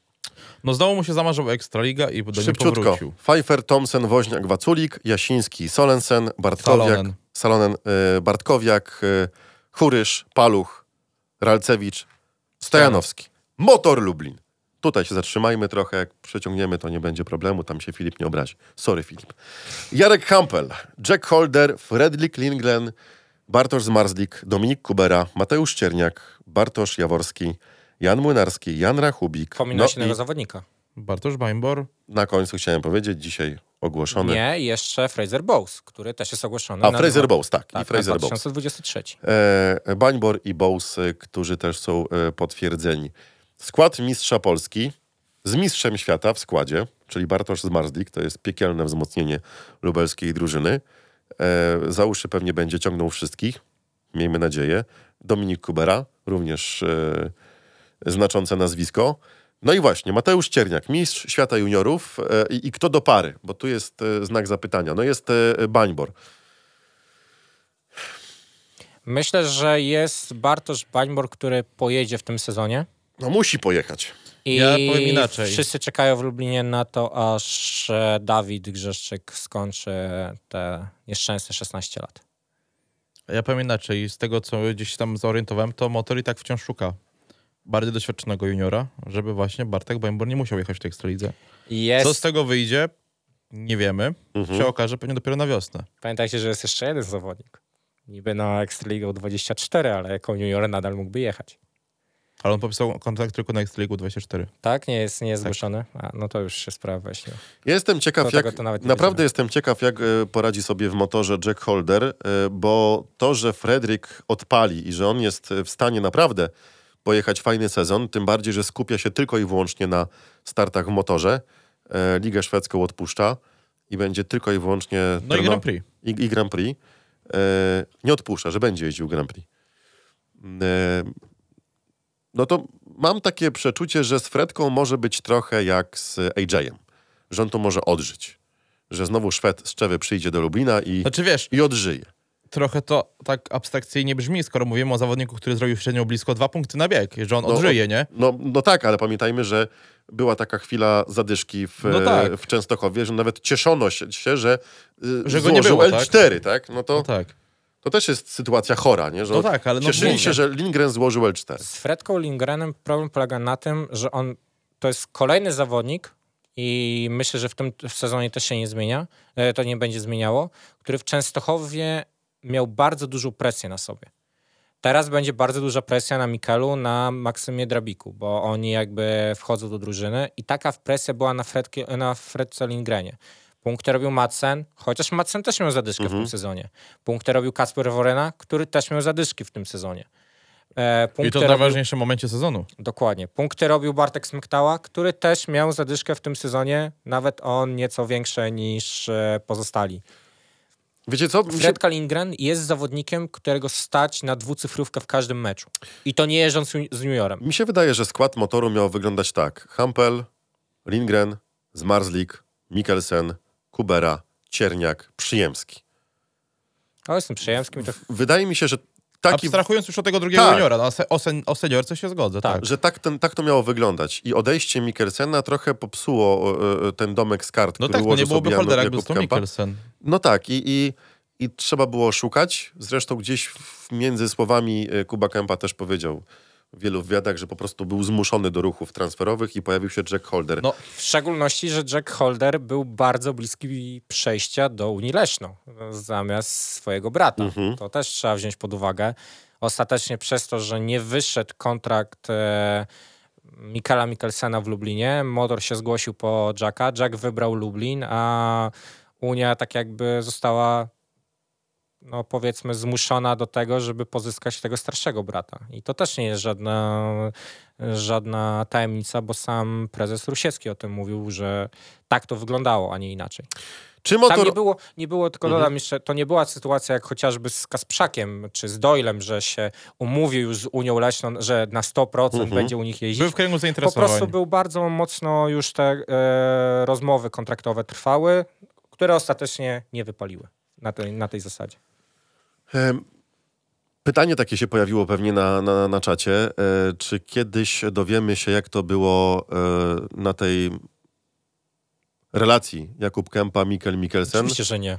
No znowu mu się zamarzył Ekstraliga i do niej Szybciutko. powrócił. Pfeiffer, Thompson, Woźniak, Waculik, Jasiński, Solensen, Bartkowiak, Salonen. Salonen, y, Bartkowiak, y, Churysz, Paluch, Ralcewicz, Stojanowski. Motor Lublin. Tutaj się zatrzymajmy trochę, jak przeciągniemy, to nie będzie problemu, tam się Filip nie obrazi. Sorry, Filip. Jarek Hampel, Jack Holder, Fredrik Lindgren, Bartosz Zmarzlik, Dominik Kubera, Mateusz Cierniak, Bartosz Jaworski, Jan Młynarski, Jan Rachubik. Pominąłeś No innego i zawodnika. Bartosz Bajmbor. na końcu chciałem powiedzieć, dzisiaj ogłoszony. Nie, jeszcze Fraser Bowes, który też jest ogłoszony. A, na Fraser dwa- Bowes, tak, Tak, i Fraser na Bowes. 2023. E, Bańbor i Bowes, którzy też są e, potwierdzeni. Skład mistrza Polski z mistrzem świata w składzie, czyli Bartosz Zmarzlik, to jest piekielne wzmocnienie lubelskiej drużyny. E, za uszy pewnie będzie ciągnął wszystkich, miejmy nadzieję. Dominik Kubera, również e, znaczące nazwisko. No i właśnie, Mateusz Cierniak, mistrz świata juniorów e, i, kto do pary, bo tu jest e, znak zapytania. No jest e, Bańbor. Myślę, że jest Bartosz Bańbor, który pojedzie w tym sezonie. No musi pojechać. I Ja powiem inaczej. wszyscy czekają w Lublinie na to, aż e, Dawid Grzeszczyk skończy te nieszczęsne 16 lat. Ja powiem inaczej. Z tego, co gdzieś tam zorientowałem, to Motor i tak wciąż szuka bardziej doświadczonego juniora, żeby właśnie Bartek Bajmbor nie musiał jechać w tej Ekstralidze. Jest, Co z tego wyjdzie? Nie wiemy. Mhm. Się okaże pewnie dopiero na wiosnę. Pamiętajcie, że jest jeszcze jeden zawodnik. Niby na Ekstraligą 24, ale jako junior nadal mógłby jechać. Ale on podpisał kontrakt tylko na Ekstraligu 24. Tak? Nie jest, nie jest zgłoszony? A, no to już się sprawa wyjaśniła. Ja Jestem ciekaw, jak, to nawet nie naprawdę jestem ciekaw, jak e, poradzi sobie w motorze Jack Holder, e, bo to, że Fredrik odpali i że on jest w stanie naprawdę pojechać fajny sezon, tym bardziej, że skupia się tylko i wyłącznie na startach w motorze, e, Ligę Szwedzką odpuszcza i będzie tylko i wyłącznie... No i Grand Prix. I, i Grand Prix. E, nie odpuszcza, że będzie jeździł Grand Prix. No to mam takie przeczucie, że z Fredką może być trochę jak z AJ-em. Że on to może odżyć. Że znowu Szwed z Czewy przyjdzie do Lublina i, Znaczy wiesz, i odżyje. trochę to tak abstrakcyjnie brzmi, skoro mówimy o zawodniku, który zrobił średnio blisko dwa punkty na bieg, że on No, odżyje, nie? No, no tak, ale pamiętajmy, że była taka chwila zadyszki w, No tak. w Częstochowie, że nawet cieszono się, że, y, Że go nie złożył było, tak? L4, tak? No to, No tak. To też jest sytuacja chora, nie? Że No tak, ale no cieszyli mówię. się, że Lindgren złożył L4. Z Fredką Lindgrenem problem polega na tym, że on to jest kolejny zawodnik i myślę, że w tym sezonie też się nie zmienia, e, to nie będzie zmieniało, który w Częstochowie miał bardzo dużą presję na sobie. Teraz będzie bardzo duża presja na Mikelu, na Maksymie Drabiku, bo oni jakby wchodzą do drużyny i taka presja była na, Fredkie, na Fredce Lindgrenie. Punkty robił Madsen, chociaż Madsen też miał zadyszkę w tym sezonie. Punkty robił Kasper Worena, który też miał zadyszki w tym sezonie. E, I to w robił- najważniejszym momencie sezonu. Dokładnie. Punkty robił Bartek Smektała, który też miał zadyszkę w tym sezonie, nawet on nieco większe niż e, pozostali. Wiecie co? Mi się, Fred Lindgren jest zawodnikiem, którego stać na dwucyfrówkę w każdym meczu. I to nie jeżdżąc z juniorem. mi się wydaje, że skład motoru miał wyglądać tak. Hampel, Lindgren, Zmarzlik, Mikkelsen, Kubera, Cierniak, Przyjemski. O, jestem przyjemskim. To... Wydaje mi się, że taki... Abstrahując już od tego drugiego Tak. juniora, no, o, se, o, sen, o seniorce się zgodzę, tak. Tak. że tak, ten, tak to miało wyglądać. I odejście Mikkelsena trochę popsuło e, e, ten domek z kart, No który tak, no nie byłoby Holdera, jakby to Kępa. Mikkelsen. No tak, i, i, i trzeba było szukać. Zresztą gdzieś w- między słowami e, Kuba Kępa też powiedział w wielu wywiadach, że po prostu był zmuszony do ruchów transferowych i pojawił się Jack Holder. No, W szczególności, że Jack Holder był bardzo bliski przejścia do Unii Leszno zamiast swojego brata. Mhm. To też trzeba wziąć pod uwagę. Ostatecznie przez to, że nie wyszedł kontrakt e, Mikala Mikkelsena w Lublinie, Motor się zgłosił po Jacka, Jack wybrał Lublin, a Unia tak jakby została no powiedzmy, zmuszona do tego, żeby pozyskać tego starszego brata. I to też nie jest żadna, żadna tajemnica, bo sam prezes Rusiecki o tym mówił, że tak to wyglądało, a nie inaczej. Czy Tam motor... nie było, nie było tylko Mhm. dodam jeszcze, to nie była sytuacja jak chociażby z Kasprzakiem czy z Doylem, że się umówił już z Unią Leśną, że na 100% Mhm. będzie u nich jeździć. Był w kręgu Po zainteresowań. prostu był bardzo mocno już te e, rozmowy kontraktowe trwały, które ostatecznie nie wypaliły na tej, na tej zasadzie. Pytanie takie się pojawiło pewnie na, na, na czacie. E, czy kiedyś dowiemy się, jak to było e, na tej relacji Jakub Kępa, Mikkel Mikkelsen? Oczywiście, że nie.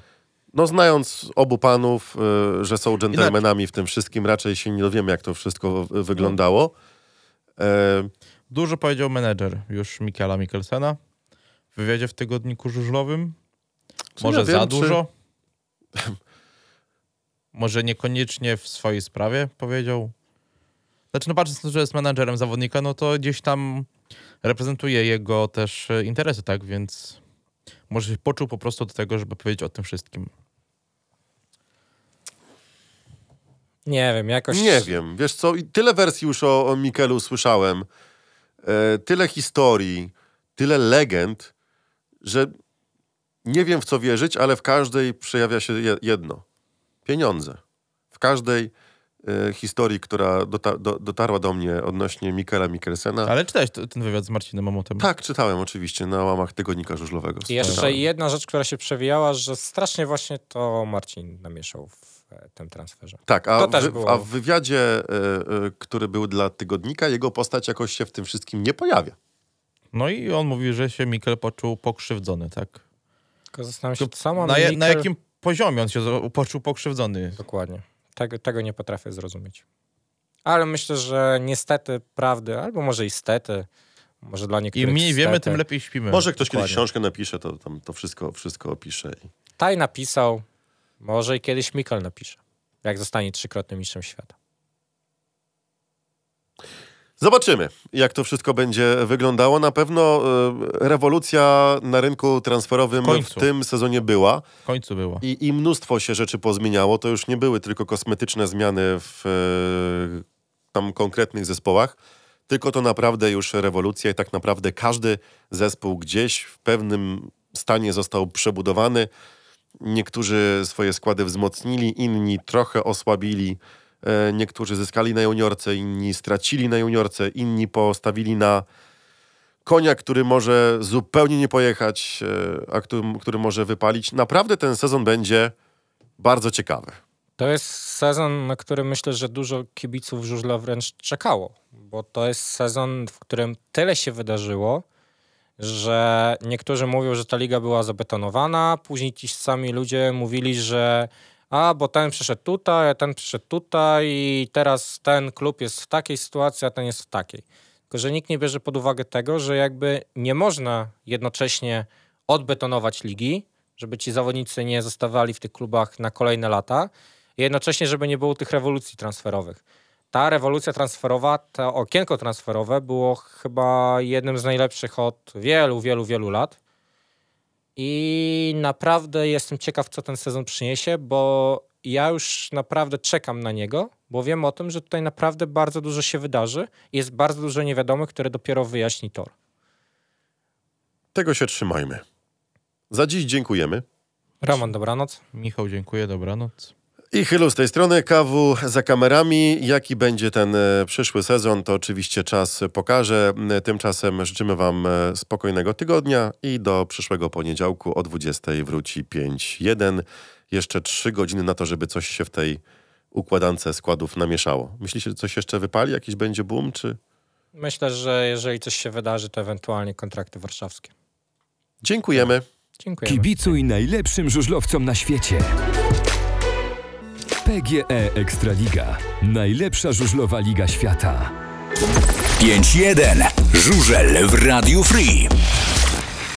No znając obu panów, e, że są dżentelmenami w tym wszystkim, raczej się nie dowiemy, jak to wszystko wyglądało. Dużo powiedział menedżer już Mikela Mikkelsena w wywiadzie w tygodniku żużlowym. Czy Może ja za wiem, czy- dużo. Może niekoniecznie w swojej sprawie powiedział. Znaczy, no patrząc, na to, że jest menadżerem zawodnika, no to gdzieś tam reprezentuje jego też e, interesy, tak? Więc może się poczuł po prostu do tego, żeby powiedzieć o tym wszystkim. Nie wiem, jakoś... Nie wiem, wiesz co, i tyle wersji już o, o Mikelu słyszałem, e, tyle historii, tyle legend, że nie wiem w co wierzyć, ale w każdej przejawia się je, jedno. Pieniądze. W każdej e, historii, która dota, do, dotarła do mnie odnośnie Mikela Mikkelsena. Ale czytałeś t- ten wywiad z Marcinem Mamotem? Tak, czytałem oczywiście na łamach Tygodnika Żużlowego. I jeszcze Czytałem. jedna rzecz, która się przewijała, że strasznie właśnie to Marcin namieszał w e, tym transferze. Tak, a, To też wy, było. a w wywiadzie, e, e, który był dla Tygodnika, jego postać jakoś się w tym wszystkim nie pojawia. No i on mówi, że się Mikkel poczuł pokrzywdzony, tak? Tylko zastanawiam się, co ma Na, Mikkel- na jakim poziomie on się poczuł pokrzywdzony? Dokładnie. Tego, tego nie potrafię zrozumieć. Ale myślę, że niestety prawdy, albo może i stety, może dla niektórych Im mniej wiemy, tym lepiej śpimy. Może ktoś kiedyś Dokładnie. książkę napisze, to tam to wszystko, wszystko opisze. i- Taj napisał, może i kiedyś Mikkel napisze, jak zostanie trzykrotnym mistrzem świata. Zobaczymy, jak to wszystko będzie wyglądało. Na pewno e, rewolucja na rynku transferowym W w, tym sezonie była W końcu było. i, i mnóstwo się rzeczy pozmieniało. To już nie były tylko kosmetyczne zmiany w e, tam konkretnych zespołach, tylko to naprawdę już rewolucja i tak naprawdę każdy zespół gdzieś w pewnym stanie został przebudowany. Niektórzy swoje składy wzmocnili, inni trochę osłabili. E, Niektórzy zyskali na juniorce, inni stracili na juniorce, inni postawili na konia, który może zupełnie nie pojechać, e, a który, który może wypalić. Naprawdę ten sezon będzie bardzo ciekawy. To jest sezon, na który myślę, że dużo kibiców żużla wręcz czekało, bo to jest sezon, w którym tyle się wydarzyło, że niektórzy mówią, że ta liga była zabetonowana, później ci sami ludzie mówili, że a, bo ten przyszedł tutaj, a ten przyszedł tutaj i teraz ten klub jest w takiej sytuacji, a ten jest w takiej. Tylko, że nikt nie bierze pod uwagę tego, że jakby nie można jednocześnie odbetonować ligi, żeby ci zawodnicy nie zostawali w tych klubach na kolejne lata, jednocześnie, żeby nie było tych rewolucji transferowych. Ta rewolucja transferowa, to okienko transferowe było chyba jednym z najlepszych od wielu, wielu, wielu lat. I naprawdę jestem ciekaw, co ten sezon przyniesie, bo ja już naprawdę czekam na niego, bo wiem o tym, że tutaj naprawdę bardzo dużo się wydarzy. Jest bardzo dużo niewiadomych, które dopiero wyjaśni tor. Tego się trzymajmy. Za dziś dziękujemy. Roman, dobranoc. Michał, dziękuję, dobranoc. I chylu z tej strony, kawu za kamerami. Jaki będzie ten e, przyszły sezon, to oczywiście czas pokaże. E, Tymczasem życzymy Wam e, spokojnego tygodnia i do przyszłego poniedziałku o 20 wróci 5.1. Jeszcze 3 godziny na to, żeby coś się w tej układance składów namieszało. Myślicie, że coś jeszcze wypali? Jakiś będzie boom, czy... Myślę, że jeżeli coś się wydarzy, to ewentualnie kontrakty warszawskie. Dziękujemy. Dziękujemy. Kibicuj najlepszym żużlowcom na świecie. PGE Ekstraliga. Najlepsza żużlowa liga świata. 5-1. Żużel w Radiu Free.